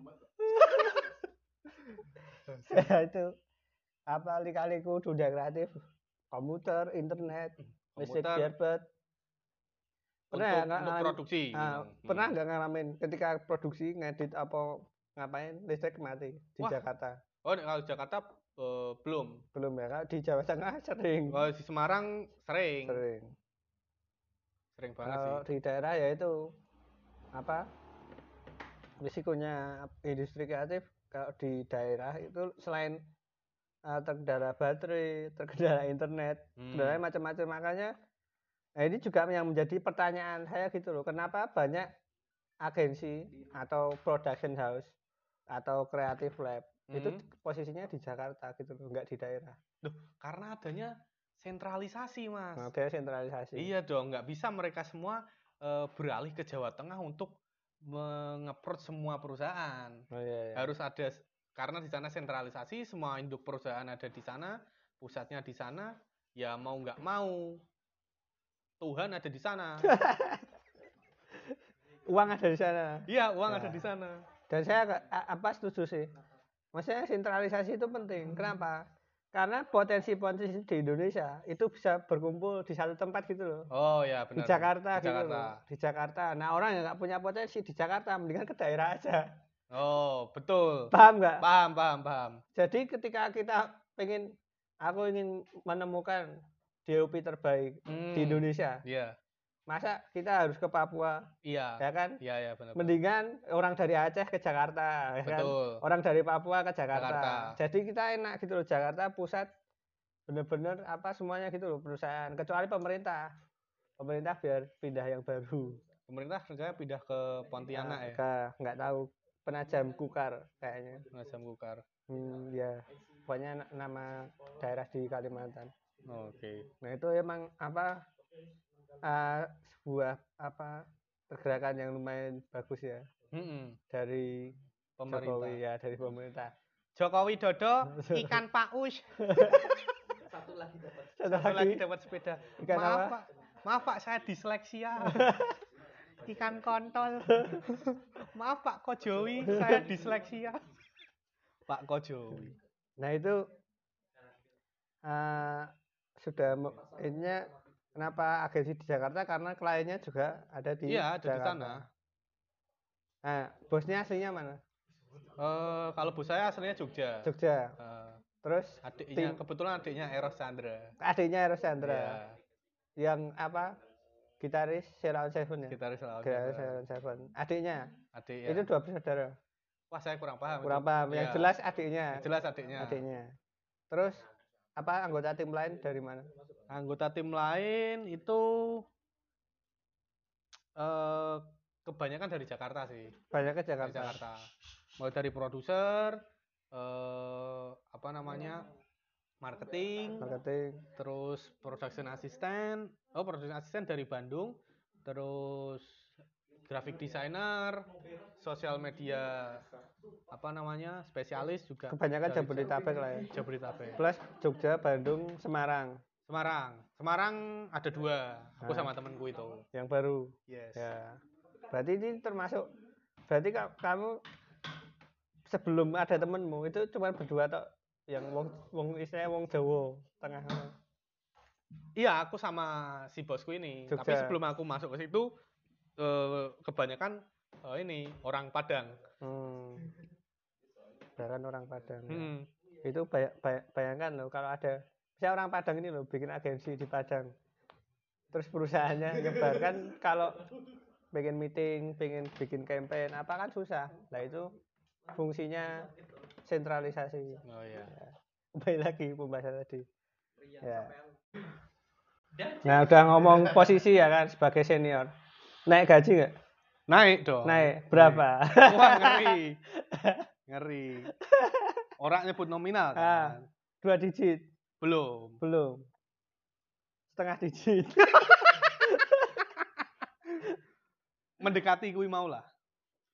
itu apa kali-kaliku dunia kreatif komputer internet listrik biarbet Pernah untuk, untuk ngalamin- produksi. Ah, gitu. pernah Hmm. nggak ngalamin ketika produksi ngedit apa ngapain listrik mati di Wah. Jakarta Oh, kalau Jakarta eh, belum. belum ya Kak? di Jawa Tengah sering Kalau di Semarang sering. Sering, sering banget kalau sih. di daerah ya itu apa risikonya industri kreatif kalau di daerah itu selain uh, terkendala baterai terkendala internet Hmm. kendala macam-macam makanya nah ini juga yang menjadi pertanyaan saya gitu loh kenapa banyak agensi atau production house atau creative lab itu Hmm. posisinya di Jakarta gitu loh nggak di daerah Duh, karena adanya sentralisasi, Mas. nah, sentralisasi Iya dong, nggak bisa mereka semua eh, beralih ke Jawa Tengah untuk mengeprot semua perusahaan. oh, iya, iya. Harus ada karena di sana sentralisasi, semua induk perusahaan ada di sana, pusatnya di sana, ya mau nggak mau Tuhan ada di sana. uang ada di sana Iya, uang Ya. ada di sana. dan saya apa setuju sih maksudnya sentralisasi itu penting kenapa karena potensi-potensi di Indonesia itu bisa berkumpul di satu tempat gitu loh Oh ya di benar. Jakarta Di gitu Jakarta. loh di Jakarta nah orang yang nggak punya potensi di Jakarta mendingan ke daerah aja Oh, betul. paham nggak Paham, paham, paham. jadi ketika kita pengen aku ingin menemukan DOP terbaik di Hmm, Indonesia Iya, masa kita harus ke Papua iya. ya kan Iya, iya benar. mendingan orang dari Aceh ke Jakarta ya kan Betul. orang dari Papua ke Jakarta. Jakarta. Jadi kita enak gitu loh Jakarta pusat bener-bener apa semuanya gitu loh perusahaan kecuali pemerintah. Pemerintah biar pindah yang baru. Pemerintah rencana pindah ke Pontianak ya. Enggak, enggak tahu. Penajam Kukar kayaknya. Penajam Kukar. Hmm, ya. Pokoknya na- nama daerah di Kalimantan. Oke. Nah, itu emang apa eh, sebuah apa pergerakan yang lumayan bagus ya Mm-mm. dari Pemerintah. Jokowi ya, dari pemerintah. Jokowi Dodo ikan paus. Satu Satu lagi dapat sepeda. Ikan maaf apa? Pak. Maaf Pak, saya disleksia. Ikan kontol. Maaf Pak Kojowi, saya disleksia. Pak Kojowi. Nah itu eh, sudah ininya kenapa agensi di Jakarta karena kliennya juga ada di Iya, ada di Jakarta. sana. Nah, bosnya aslinya mana? Eh, kalau bos saya aslinya Jogja. Jogja. Eh, Terus adiknya Tim- kebetulan adiknya Eros Chandra. adiknya Eros Chandra Iya, yang apa? Gitaris Sheila Seven ya. gitaris. Sheila Seven. Adiknya. Adik ya. Itu dua bersaudara. Wah, saya kurang paham. Kurang itu. paham. Yang Iya. jelas adiknya. jelas adiknya. Adiknya. Terus apa anggota tim lain dari mana? Anggota tim lain itu eh kebanyakan dari Jakarta sih. Banyak ke Dari Jakarta. Jakarta. Mulai dari produser, eh apa namanya? marketing, Marketing. terus production assistant. Oh, production assistant dari Bandung, terus graphic designer, sosial media apa namanya? spesialis juga. Kebanyakan Jabodetabek lah ya. Jabodetabek. Plus Jogja, Bandung, Semarang Semarang. Semarang ada dua. Aku Nah. sama temanku itu. yang baru. Yes. Ya. Berarti ini termasuk berarti ka- kamu sebelum ada temenmu itu cuma berdua tok yang wong wong istilahnya wong Jawa tengah. Iya, aku sama si bosku ini. Jogja. Tapi sebelum aku masuk ke situ, eh, kebanyakan eh, ini orang Padang. Hmm. Bahkan orang Padang. ya. Hmm. Itu bay- bay- bayangkan loh kalau ada saya orang Padang ini loh bikin agensi di Padang. Terus perusahaannya nyebarkan kalau pengen meeting, pengen bikin campaign apa kan susah. Nah itu fungsinya sentralisasi. Oh iya. Kembali lagi pembahasan tadi. Ya. Nah, udah ngomong posisi ya kan sebagai senior. Naik gaji nggak? Naik dong. Naik berapa? Wah, ngeri. Ngeri. Orang nyebut nominal Ah. kan? Dua digit? Belum. Belum. Setengah digit. Mendekati kui mau lah.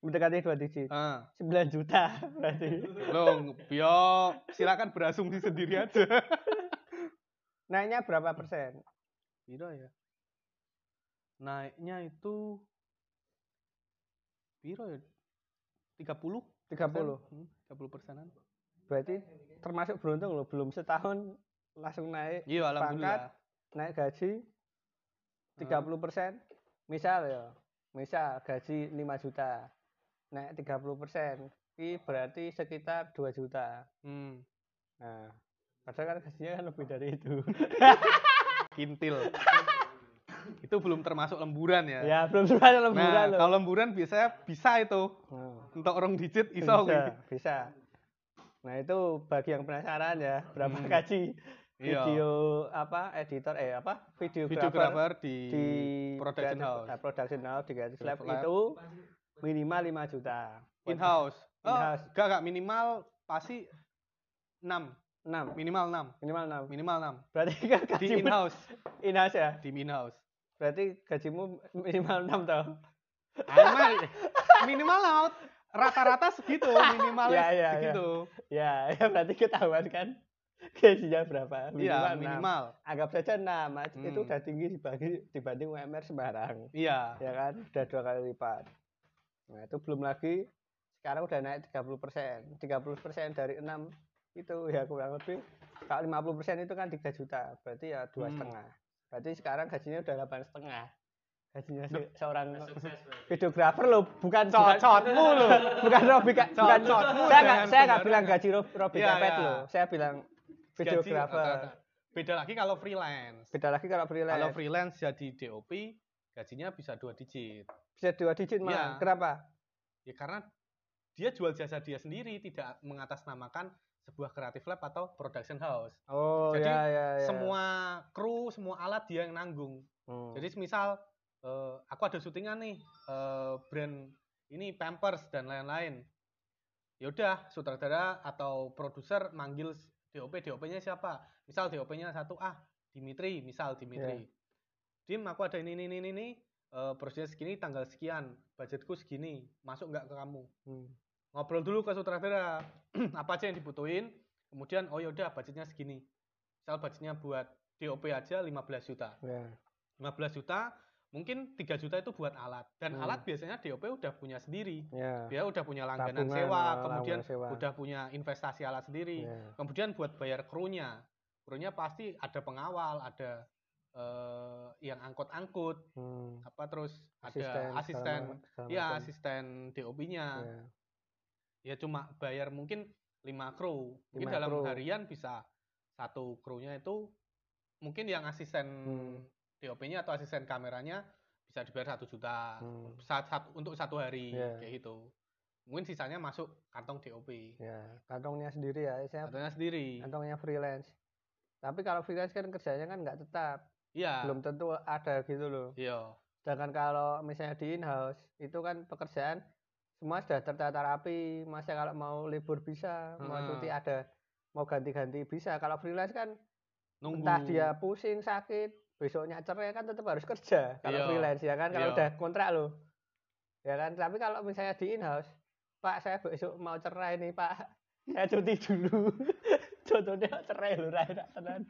Mendekati dua digit. Ah. 9 juta berarti. Loh, yo silakan berasumsi sendiri aja. Naiknya berapa persen? Piro ya? Naiknya itu piro ya? 30 30. Hmm, 30 persenan. Berarti termasuk beruntung loh, belum setahun langsung naik Iya, alhamdulillah. naik gaji 30 persen. Misal ya, misal gaji 5 juta, naik 30 persen, ini berarti sekitar 2 juta. Hmm. Nah, padahal kan gajinya kan lebih dari itu. Kintil. itu belum termasuk lemburan ya. ya, belum termasuk lemburan Nah, loh. kalau lemburan biasanya bisa itu. Nah, Untuk orang digit iso bisa, bisa. Nah, itu bagi yang penasaran ya, berapa Hmm. gaji Iya. video apa editor eh apa videographer Videographer di, di production house. eh, production house di Creative Lab itu minimal 5 juta. In house. Oh, In-house. enggak enggak minimal pasti 6, 6, minimal 6. minimal 6. Minimal 6. Berarti kan Di gajimu in house, in house ya. di in house. Berarti gajimu minimal 6 toh. Minimal, minimal laut. Rata-rata segitu, minimal Ya, ya, segitu. Ya, ya berarti ketahuan kan gajinya berapa? Iya, enam. minimal. Anggap saja 6, itu Hmm. udah tinggi dibanding dibanding UMR Semarang. Iya. ya kan udah dua kali lipat nah itu belum lagi sekarang udah naik 30 persen 30 persen dari 6 itu ya kurang lebih kalau 50 persen itu kan 3 juta berarti ya dua Hmm. setengah berarti sekarang gajinya udah delapan setengah gajinya se- seorang videografer loh bukan Cocotmu loh. bukan Robi Ka- bukan Cocotmu saya nggak saya nggak bilang gaji Rob- Robi Iya, Kapet iya. loh saya bilang videografer. Beda lagi kalau freelance. beda lagi kalau freelance Kalau freelance jadi DOP, gajinya bisa dua digit. bisa dua digit mah Iya. kenapa Ya karena dia jual jasa dia sendiri, tidak mengatasnamakan sebuah creative lab atau production house. oh Jadi, ya ya ya Semua kru, semua alat dia yang nanggung. Hmm. Jadi misal eh, aku ada syutingan nih eh, brand ini Pampers dan lain-lain. Ya udah, sutradara atau produser manggil DOP, DOP-nya siapa? Misal DOP-nya satu ah Dimitri, misal Dimitri. Dim, aku ada ini ini ini ini eh, prosesnya segini tanggal sekian, budgetku segini, masuk nggak ke kamu? Hmm. Ngobrol dulu ke sutradara, apa aja yang dibutuhin, kemudian oh yaudah budgetnya segini. Misal budgetnya buat DOP aja 15 juta. Ya. 15 juta, mungkin 3 juta itu buat alat. Dan Hmm. alat biasanya DOP udah punya sendiri. Ya. Dia udah punya langganan Tabungan, sewa, eh, kemudian sewa. udah punya investasi alat sendiri. Ya. Kemudian buat bayar krunya. Krunya pasti ada pengawal, ada eh, yang angkut-angkut, Hmm. apa terus Asisten, ada asisten, segala ya macam. asisten DOP-nya. Ya. Ya cuma bayar mungkin 5 kru. Mungkin Lima dalam kru. harian bisa satu krunya itu mungkin yang asisten Hmm. DOP-nya atau asisten kameranya bisa dibayar satu juta Hmm. saat satu untuk satu hari Iya. kayak gitu. Mungkin sisanya masuk kantong DOP. Ya, kantongnya sendiri ya. Saya Kantongnya sendiri. kantongnya freelance. Tapi kalau freelance kan kerjanya kan nggak tetap, Iya. belum tentu ada gitu loh. Iya. Sedangkan kalau misalnya di in-house, itu kan pekerjaan semua sudah tertata rapi. Masa kalau mau libur bisa, mau Hmm. cuti ada, mau ganti-ganti bisa. Kalau freelance kan Nunggu. entah dia pusing, sakit, besoknya cerai kan tetap harus kerja. Kalau Iya. freelance ya kan, kalau Iya. udah kontrak loh. Ya kan, tapi kalau misalnya di in-house, Pak saya besok mau cerai nih Pak, saya cuti dulu. Contohnya cerai loh, Rai, tenan.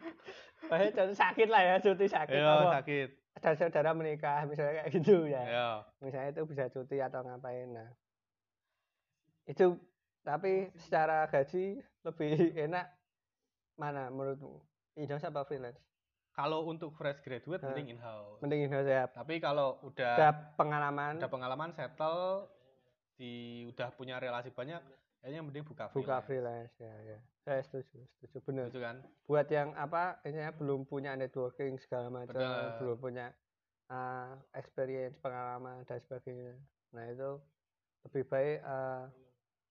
Maksudnya contoh sakit lah ya, cuti sakit. Iya, sakit. ada saudara menikah misalnya kayak gitu ya Iya. misalnya itu bisa cuti atau ngapain nah itu tapi secara gaji lebih enak mana menurutmu in-house apa freelance Kalau untuk fresh graduate Hah. mending in-house. mending in-house ya Tapi kalau udah ada pengalaman udah pengalaman settle di udah punya relasi banyak, kayaknya mending buka buka freelance. freelance ya ya saya setuju setuju benar Gitu kan? buat yang apa misalnya belum punya networking segala macam Benar. belum punya uh, experience pengalaman dan sebagainya nah itu lebih baik uh,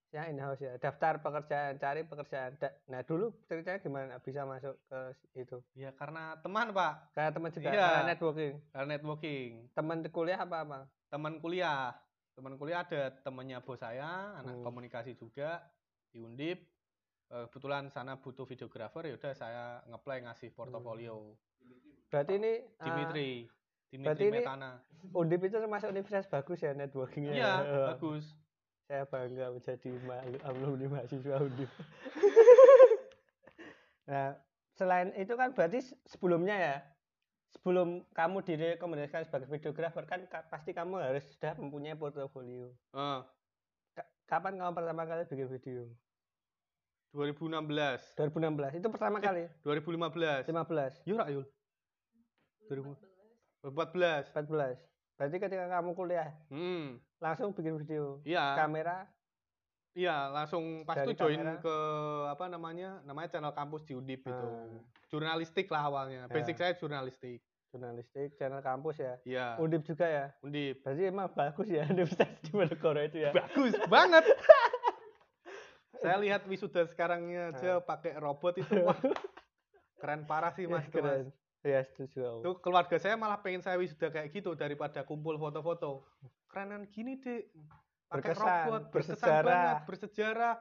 ya in house ya daftar pekerjaan cari pekerjaan Da- nah dulu ceritanya gimana bisa masuk ke itu Ya karena teman, Pak. kayak teman juga Iya. karena networking Karena networking. teman kuliah apa apa Teman kuliah. Teman kuliah ada temennya bos saya, anak Hmm. komunikasi juga di Undip. Eh, Kebetulan sana butuh videografer, ya udah saya ngeplay ngasih portofolio. berarti ini uh, Dimitri, berarti Dimitri ini- Metana. Undip itu termasuk universitas bagus ya networkingnya Iya, ya. bagus. Saya bangga menjadi alumni mahasiswa Undip. nah, selain itu kan berarti se- sebelumnya ya, sebelum kamu direkomendasikan sebagai videografer kan ka- pasti kamu harus sudah mempunyai portofolio. Eh, Ka- kapan kamu pertama kali bikin video? 2016, 2016. Itu pertama kali. 2015. 15, Yuk, Rak, Yul. 2014. 14. Berarti ketika kamu kuliah Hmm, langsung bikin video. iya. Kamera Iya, langsung pas itu join kamera. ke apa namanya? Namanya channel kampus di Undip itu. Ah. Jurnalistik lah awalnya. Basic Ya. saya jurnalistik. jurnalistik, channel kampus ya. Iya. Undip juga ya. Undip. Berarti emang bagus ya Universitas Diponegoro itu ya. Bagus banget. saya lihat wisuda sekarangnya aja pakai robot itu wah. Keren parah sih Mas itu, Mas. Keren. Ya setuju. Tuh keluarga saya malah pengen saya wisuda kayak gitu daripada kumpul foto-foto. Kerenan gini, Dek. Pakai Berkesan, robot, berkesan bersejarah. banget, bersejarah.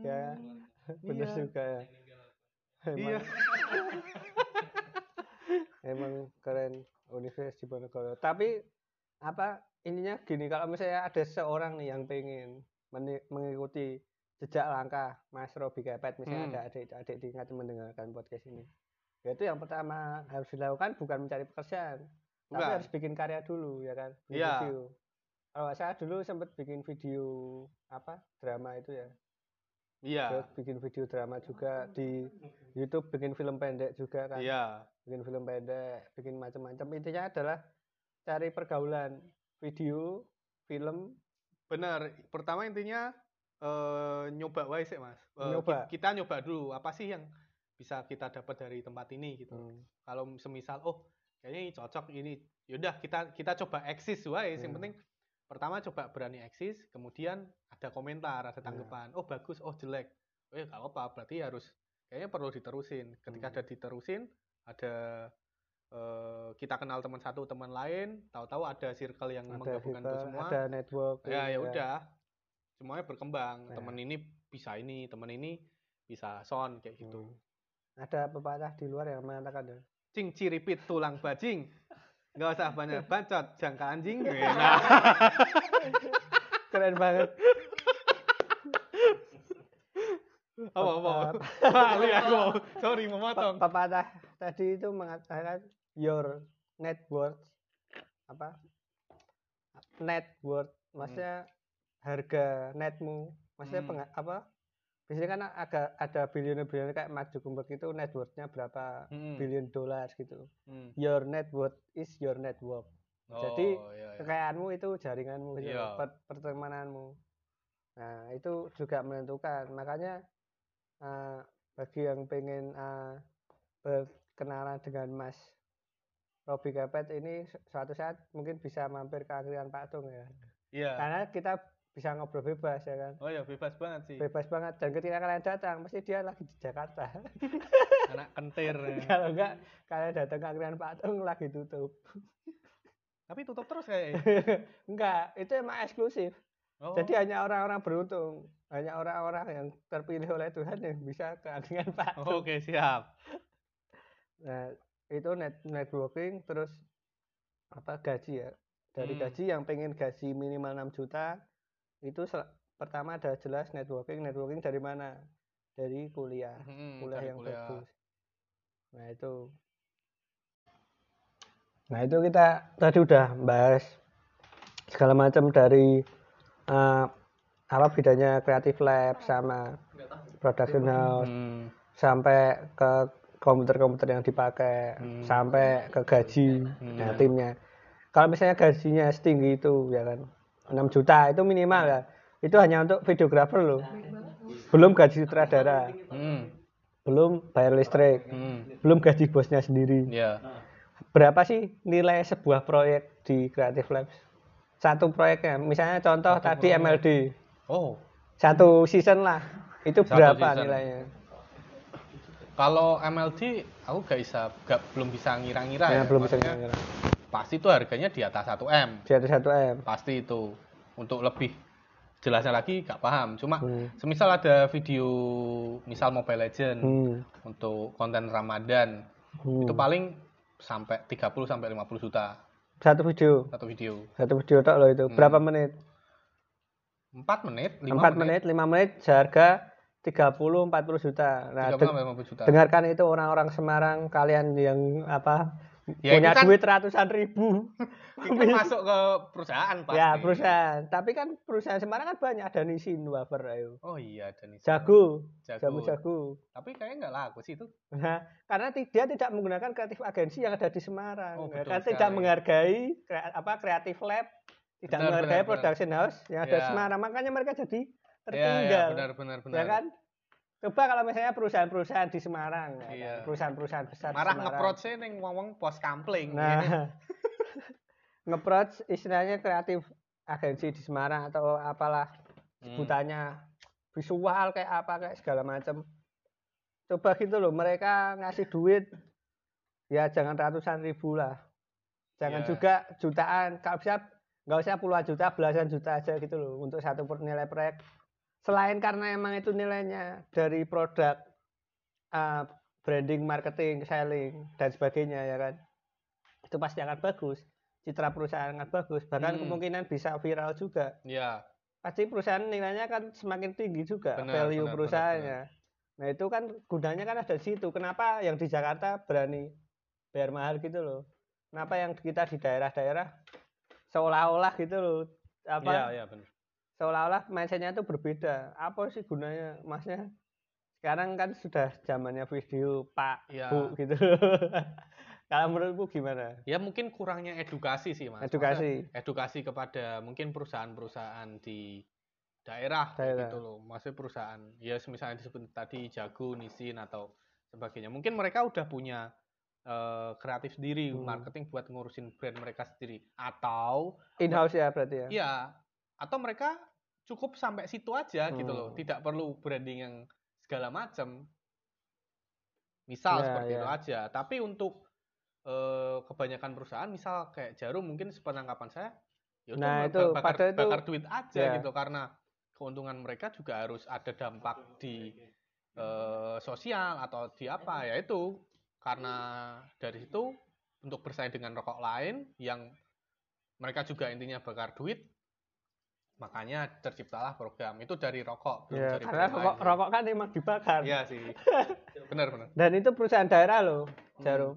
Ya, Hmm, Bener iya. juga ya. Iya. Emang keren Universitas Diponegoro. Tapi apa ininya gini kalau misalnya ada seorang nih yang pengen mengikuti jejak langkah Mas Robi Kepet misalnya Hmm. ada adik-adik diingat mendengarkan podcast ini. Ya itu yang pertama harus dilakukan bukan mencari pekerjaan, tapi Bukan. harus bikin karya dulu ya kan. bikin Iya. Video. Kalau salah dulu sempat bikin video apa drama itu ya. Iya. Terus bikin video drama juga di YouTube, bikin film pendek juga kan Iya. bikin film pendek, bikin macam-macam. Intinya adalah cari pergaulan video, film, Benar. Pertama intinya eh, nyoba wae sih, Mas. Eh, Nyoba. ki- Kita nyoba dulu apa sih yang bisa kita dapat dari tempat ini gitu. Hmm. Kalau semisal oh, kayaknya ini cocok ini. Yaudah kita kita coba eksis wae. Yang Hmm. penting pertama coba berani eksis, kemudian ada komentar, ada tanggapan. Oh, bagus, oh jelek. Oh ya nggak apa-apa, berarti harus kayaknya perlu diterusin. Ketika Hmm. ada diterusin, ada eh, kita kenal teman satu teman lain tahu-tahu ada circle yang ada menggabungkan itu semua ada network ya ya udah semuanya berkembang Ya. teman ini bisa ini teman ini bisa son kayak gitu Hmm. Ada pepatah di luar yang mengatakan ya, cing ciripit tulang bajing. Nggak usah banyak bacot jangka anjing. Nah, keren banget. Apa apa? Balik aku sorry memotong Pe- pepatah tadi itu mengatakan your net worth apa? Net worth maksudnya harga netmu maksudnya Hmm. apa biasanya kan agak ada bilioner-bilioner kayak Mark Zuckerberg itu net worth-nya berapa Hmm, billion dolar gitu. Hmm. your net worth is your network. Jadi, Oh, iya, iya. kekayaanmu itu jaringanmu gitu Iya. per- pertemananmu. Nah itu juga menentukan. Makanya eh, bagi yang pengen eh, berkenalan dengan Mas Robi Kepet ini su- suatu saat mungkin bisa mampir ke akhirian Pak Tung ya. Iya. Karena kita bisa ngobrol bebas ya kan oh ya bebas banget sih bebas banget dan ketika kalian datang pasti dia lagi di Jakarta anak kentir ya. kalau enggak kalian datang ke Pak Tung lagi tutup tapi tutup terus kayak enggak itu emang eksklusif oh. Jadi hanya orang-orang beruntung, hanya orang-orang yang terpilih oleh Tuhan yang bisa ke Pak. Oh, oke siap Nah, itu net networking terus apa gaji ya. Dari Hmm. gaji yang pengen gaji minimal 6 juta itu pertama ada jelas networking, networking dari mana? Dari kuliah, Hmm, kuliah cari yang kuliah. bagus. Nah, itu Nah, itu kita tadi udah bahas segala macam dari eh, apa bedanya creative lab sama production house Hmm, sampai ke komputer-komputer yang dipakai Hmm. sampai ke gaji Hmm. nah, timnya kalau misalnya gajinya setinggi itu ya kan 6 juta itu minimal ya. Itu hanya untuk videografer loh. Belum gaji sutradara. Hmm, belum bayar listrik. Hmm. belum gaji bosnya sendiri. Ya. Berapa sih nilai sebuah proyek di Creative Labs? Satu proyeknya misalnya contoh Satu tadi proyek. MLD oh. Satu season lah. Itu Satu berapa season. nilainya? Kalau MLD aku gak bisa gak belum bisa ngira-ngira ya, ya, belum bisa Maksudnya, ngira pasti itu harganya di atas 1 m. Di atas satu m. Pasti itu. Untuk lebih jelasnya lagi gak paham. Cuma Hmm. semisal ada video misal Mobile Legend Hmm. untuk konten Ramadan Hmm. itu paling sampai 30 sampai 50 juta. Satu video? Satu video. Satu video tok loh itu. Hmm. berapa menit? 4 menit 5 empat menit. lima menit seharga 30 40 juta. Nah 30 deng- sampai 50 juta. dengarkan itu orang-orang Semarang kalian yang apa Ya, punya kan- duit ratusan ribu kan masuk ke perusahaan pasti ya perusahaan tapi kan perusahaan Semarang kan banyak ada Nissin wafer ayo oh iya dan itu jago jago. jamu jago tapi kayaknya nggak laku sih itu Nah, karena dia tidak menggunakan kreatif agensi yang ada di Semarang. Oh, Ya, betul kan tidak sekali. menghargai krea- apa kreatif lab, tidak Benar, menghargai benar, production house yang ada di Ya. Semarang. Makanya mereka jadi ya, tertinggal. ya benar benar benar Ya kan? Coba kalau misalnya perusahaan-perusahaan di Semarang, ya? Iya. perusahaan-perusahaan besar marah Semarang. nge-approach ning ngomong pos kampling Nah, nge-approach istilahnya kreatif agensi di Semarang atau apalah Hmm. sebutannya visual kayak apa kayak segala macam coba gitu loh mereka ngasih duit ya jangan ratusan ribu lah jangan Ya. juga jutaan kalau bisa nggak usah puluhan juta belasan juta aja gitu loh untuk satu nilai proyek selain karena emang itu nilainya dari produk uh, branding marketing selling dan sebagainya ya kan itu pasti akan bagus citra perusahaan akan bagus bahkan Hmm. kemungkinan bisa viral juga ya pasti perusahaan nilainya kan semakin tinggi juga Benar, value benar, perusahaannya. Nah itu kan gunanya kan ada di situ. Kenapa yang di Jakarta berani bayar mahal gitu loh? Kenapa yang kita di daerah-daerah seolah-olah gitu loh? Apa? ya ya benar Seolah-olah mindsetnya itu berbeda. Apa sih gunanya? Masnya sekarang kan sudah zamannya video Pak Ya. Bu gitu. Kalau menurutku gimana? ya mungkin kurangnya edukasi sih mas Edukasi. Maksudnya edukasi kepada mungkin perusahaan-perusahaan di daerah, Daerah. gitu loh maksudnya perusahaan ya misalnya disebut tadi Jago Nisin atau sebagainya mungkin mereka udah punya eh, kreatif sendiri Hmm. marketing buat ngurusin brand mereka sendiri atau In-house ya berarti ya? ya atau mereka cukup sampai situ aja gitu Hmm. loh tidak perlu branding yang segala macam misal Ya, seperti ya. itu aja tapi untuk eh, kebanyakan perusahaan misal kayak Jarum mungkin sepenangkapan saya ya udah Nah, itu, bakar, pada itu- bakar duit aja ya. gitu karena keuntungan mereka juga harus ada dampak di eh, sosial atau di apa ya itu karena dari situ untuk bersaing dengan rokok lain yang mereka juga intinya bakar duit makanya terciptalah program itu dari rokok belum Ya, dari karena rokok, lain. rokok kan emang dibakar. Iya sih benar benar Dan itu perusahaan daerah loh, Hmm. Jarum.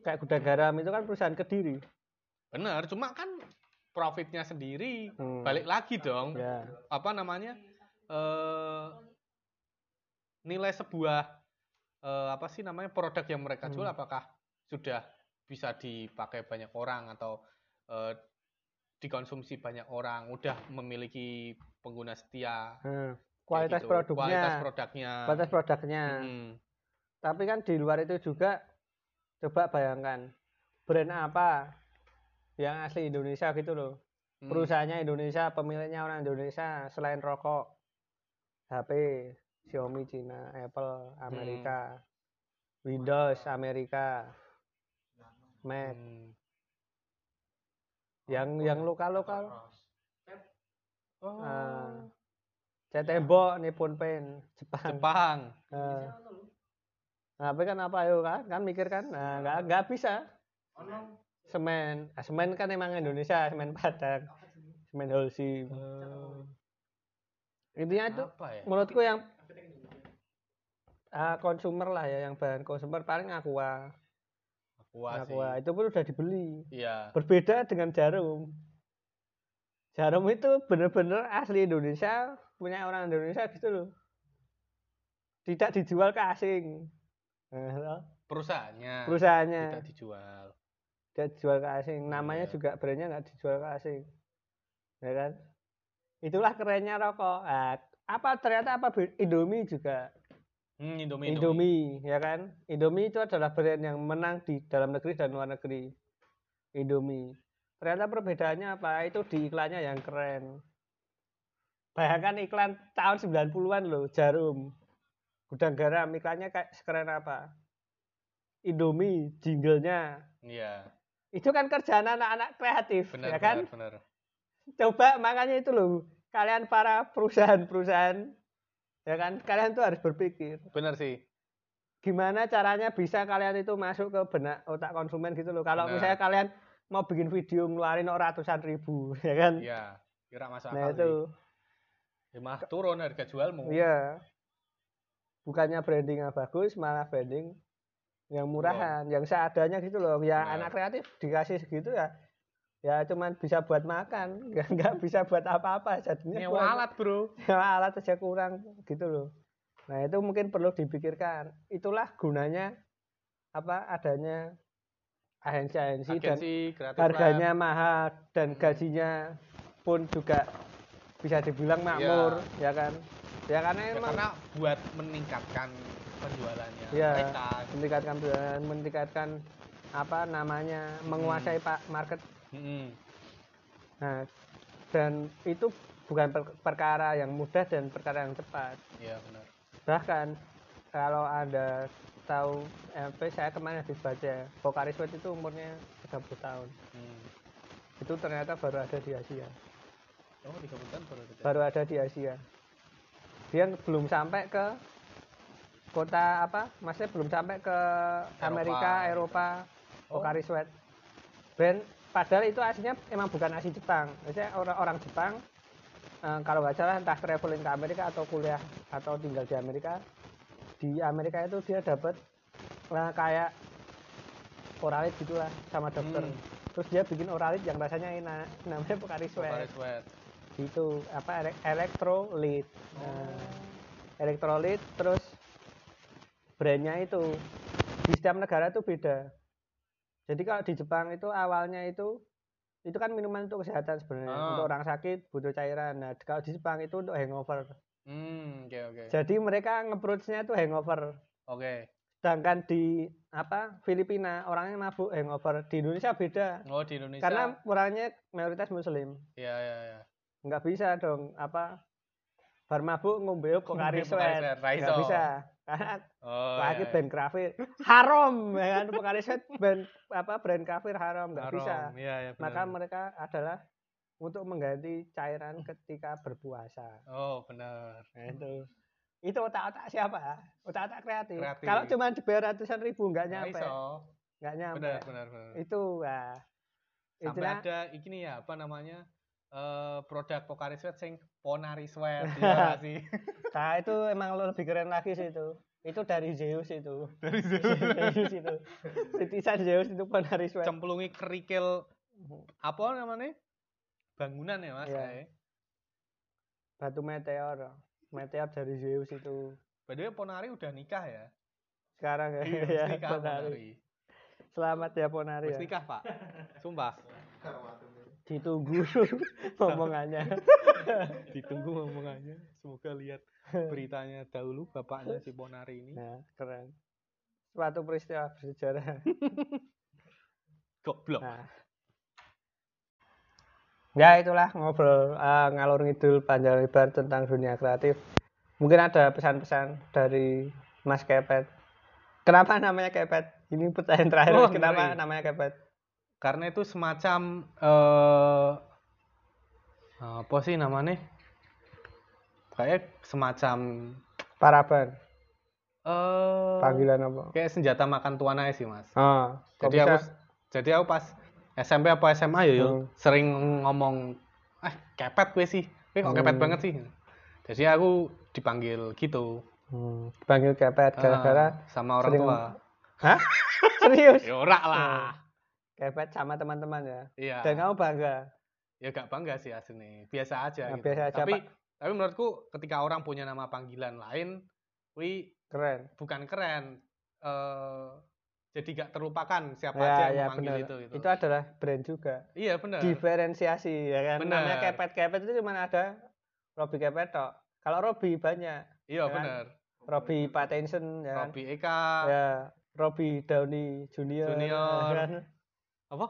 Kayak gudang garam itu kan perusahaan kediri. benar cuma kan profitnya sendiri Hmm. balik lagi dong Ya. apa namanya eh nilai sebuah eh, apa sih namanya produk yang mereka jual Hmm. apakah sudah bisa dipakai banyak orang atau eh, dikonsumsi banyak orang udah memiliki pengguna setia Hmm. Kualitas gitu. produknya. kualitas produknya Kualitas produknya. Mm-mm. Tapi kan di luar itu juga coba bayangkan brand apa yang asli Indonesia gitu loh. Mm. Perusahaannya Indonesia, pemiliknya orang Indonesia selain rokok, HP, Xiaomi Cina, Apple Amerika, Windows Amerika, Mac, Mm. Yang yang lokal-lokal Oh, Ah. Cat tembok Nippon Paint Jepang. Jepang Eh. Nah, tapi kan apa ayo kan? Kan mikir kan? Nah, nggak nggak bisa. Semen, ah, semen kan emang Indonesia, semen Padang, semen Holcim. Intinya itu apa ya menurutku yang ah, konsumer lah ya, yang bahan konsumer paling aqua, Aqua sih aqua itu pun udah dibeli. iya Berbeda dengan jarum. Jarum itu bener-bener asli Indonesia, punya orang Indonesia gitu loh. Tidak dijual ke asing. Nah, perusahaannya perusahaannya tidak dijual tidak dijual ke asing. Namanya Iya. juga brandnya nggak dijual ke asing. Ya kan? Itulah kerennya rokok. Nah, apa ternyata apa Indomie juga. Hmm, Indomie, Indomie. Indomie, ya kan? Indomie itu adalah brand yang menang di dalam negeri dan luar negeri. Indomie. Ternyata perbedaannya apa? Itu di iklannya yang keren. Bayangkan iklan tahun 90-an loh, Jarum. Gudang garam, iklannya kayak sekeren apa? Indomie, jinglenya. Iya, Itu kan kerjaan anak-anak kreatif, benar, ya kan? benar, benar. Coba makanya itu loh, kalian para perusahaan-perusahaan, ya kan? Kalian tuh harus berpikir Benar sih. gimana caranya bisa kalian itu masuk ke benak otak konsumen gitu loh. Kalau Benar. misalnya kalian mau bikin video ngeluarin ratusan ribu, ya kan? Iya, kira masuk nah akal itu, sih. Ya, malah turun harga jualmu. iya. Bukannya brandingnya bagus, malah branding yang murahan, yang seadanya gitu loh. Ya Benar. anak kreatif dikasih segitu ya, ya cuman bisa buat makan, nggak nggak bisa buat apa-apa. Jadinya Nyewa kurang- alat, Bro. nyewa alat aja kurang gitu loh. Nah itu mungkin perlu dipikirkan. Itulah gunanya apa adanya agensi-agensi dan harganya lab. mahal dan Hmm. gajinya pun juga bisa dibilang makmur ya kan ya karena Ya, emang karena buat meningkatkan penjualannya Iya. mereka. meningkatkan penjualan, meningkatkan apa namanya menguasai Hmm. pak market Mm-mm. nah dan itu bukan per- perkara yang mudah dan perkara yang cepat Iya, benar. bahkan kalau anda tahu MP saya kemarin habis baca Pocari Sweat itu umurnya 30 tahun Hmm. itu ternyata baru ada di Asia Oh, tiga bulan baru ada. baru ada di Asia dia belum sampai ke kota apa maksudnya belum sampai ke Amerika Eropa Oh. Pocari Sweat brand padahal itu aslinya emang bukan asli Jepang. Maksudnya orang orang Jepang eh, kalau nggak salah entah traveling ke Amerika atau kuliah atau tinggal di Amerika di Amerika itu dia dapat eh, kayak oralit gitulah sama dokter. Hmm. terus dia bikin oralit yang rasanya enak namanya Pocari Sweat. Pocari Sweat. itu apa ele- elektrolit nah, elektrolit terus brandnya itu. Di setiap negara itu beda jadi kalau di Jepang itu awalnya itu itu kan minuman untuk kesehatan sebenarnya Ah. untuk orang sakit butuh cairan nah kalau di Jepang itu untuk hangover Hmm, oke oke. jadi mereka ngeproduksinya itu hangover Oke. sedangkan di apa Filipina orangnya mabuk hangover di Indonesia beda Oh, di Indonesia. karena orangnya mayoritas muslim Iya, iya, iya. nggak bisa dong apa bar mabuk ngombe Pocari Ngombe Pocari Sweat. Sweat, ra nggak iso. bisa. Karena Oh, lagi iya, band kafir haram ya kan? Pocari Sweat band apa brand kafir haram nggak bisa. Iya, iya, maka mereka adalah untuk mengganti cairan ketika berpuasa. Oh, benar. nah, itu. Itu otak-otak siapa? Otak-otak kreatif. Kreatif. kalau cuma dibayar ratusan ribu nggak nyampe. nggak nyampe. Benar, benar, benar. itu wah. Sampai itulah. ada ini ya, apa namanya? Eh produk Pocari Sweat sing Ponari Sweat ya nggak sih. nah itu emang lo lebih keren lagi sih itu itu dari Zeus itu Dari Zeus itu titisan Zeus itu penari sweat cemplungi kerikil apa namanya? Bangunan ya, Mas. Iya. kayak. batu meteor meteor dari Zeus itu By the way, Ponari udah nikah ya? sekarang ya, Iya, ya Ponari. Ponari. selamat ya Ponari Wis ya. nikah, Pak. Sumpah. Ditunggu omongannya Ditunggu ngomongannya. Semoga lihat beritanya dahulu bapaknya si Ponari ini. nah keren. Suatu peristiwa bersejarah. Goblok. nah. Ya itulah ngobrol eh, ngalur ngidul panjang lebar tentang dunia kreatif. Mungkin ada pesan-pesan dari Mas Kepet. Kenapa namanya Kepet? Ini pertanyaan terakhir Oh, kenapa ngeri. namanya Kepet Karena itu semacam eh apa sih namanya? Kayak semacam paraban eh panggilan apa kayak senjata makan tuan aja sih, Mas. oh kok Jadi aku bisa? jadi aku pas SMP apa SMA ya Hmm. sering ngomong eh kepet gue sih. Gue kok kepet Hmm. banget sih. Jadi aku dipanggil gitu. Hmm, dipanggil Kepet gara-gara Ah, sama orang sering- tua. hah serius Ya lah. Kepet sama teman-teman ya Iya. dan kamu bangga ya gak bangga sih aslinya biasa aja Nah, gitu. biasa aja, tapi Pak. tapi menurutku ketika orang punya nama panggilan lain wi keren bukan keren eh jadi gak terlupakan siapa ya aja yang ya memanggil benar itu gitu. itu adalah brand juga iya benar diferensiasi ya kan Bener. namanya kepet kepet itu cuma ada Robby kepet tok kalau Robby banyak iya kan? benar Pattinson ya kan? Robby Eka ya Robby Downey Junior, Junior. ya kan? Apa?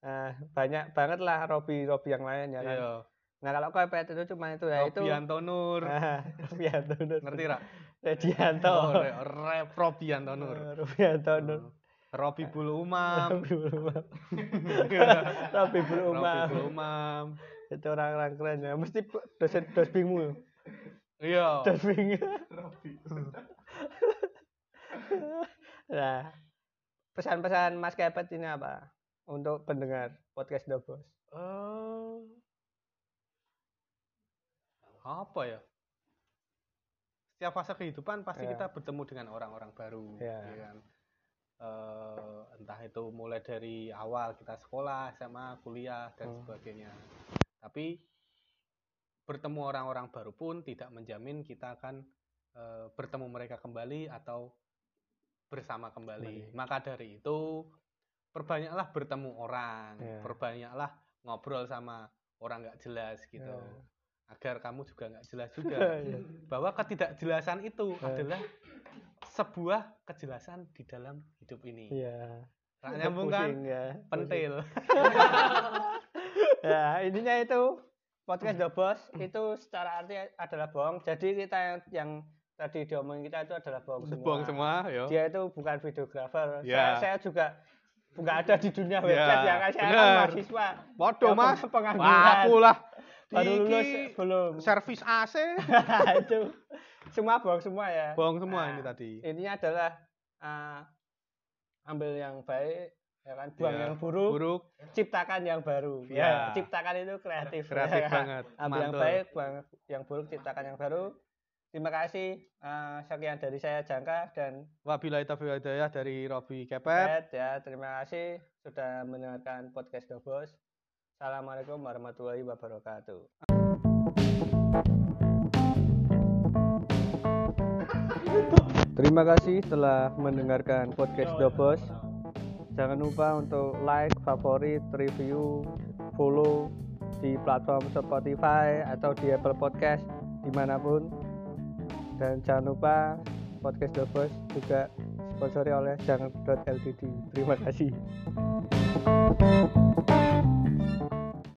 Nah, banyak banget lah Robby Robby yang lain ya kan. Iya. Nah kalau kepet itu cuma itu ya itu Robby Antonur Robby Antonur ngerti ra Redianto oh, Re- Re- Robby Antonur Robby Antonur Robby Bulu Umam. Robby Bulu Umam. Robby Bulu Umam. Bulu Umam. Itu orang-orang keren ya. Mesti dosen dosbingmu iya. Dosbing. Nah pesan-pesan Mas Kepet ini apa untuk pendengar podcast The Boss Eh, apa ya? Setiap fase kehidupan pasti Ya. kita bertemu dengan orang-orang baru, Ya. ya kan? Eh, entah itu mulai dari awal kita sekolah, SMA, kuliah dan Hmm. sebagainya. Tapi bertemu orang-orang baru pun tidak menjamin kita akan eh, bertemu mereka kembali atau bersama kembali. Kembali. Maka dari itu perbanyaklah bertemu orang, Ya. perbanyaklah ngobrol sama orang nggak jelas gitu, Ya. agar kamu juga nggak jelas juga. Iya. Bahwa ketidakjelasan itu Ya. adalah sebuah kejelasan di dalam hidup ini. Iya. Nah, nyambung kan? Ya. Pentil. ya intinya itu podcast The Boss itu secara arti adalah bohong. Jadi kita yang, yang tadi diomongin kita itu adalah bohong semua. Buang semua, yo. Dia itu bukan videografer. Saya, Ya. saya juga nggak ada di dunia website Ya, ya kan saya kan mahasiswa. Waduh, Ya, Mas. peng- pengangguran. Aku lah. Baru lulus belum. servis AC. itu semua bohong semua ya. Bohong semua Nah, ini tadi. Intinya adalah ah, ambil yang baik ya kan buang Ya, yang buruk, Buruk, ciptakan yang baru. Ya. Ya, ciptakan itu kreatif. kreatif ya kan? banget. Ambil yang Mantul. baik, buang yang buruk, ciptakan yang baru. Terima kasih. ah, sekian dari saya Jangka dan Wabillahi taufiq hidayah dari Robi Kepet. Pet ya. Terima kasih sudah mendengarkan podcast Boss. Assalamualaikum warahmatullahi wabarakatuh. Terima kasih telah mendengarkan podcast Boss. Jangan lupa untuk like, favorit, review, follow di platform Spotify atau di Apple Podcast di mana pun. Dan jangan lupa podcast Boss juga sponsori oleh jangan.ltd. Terima kasih.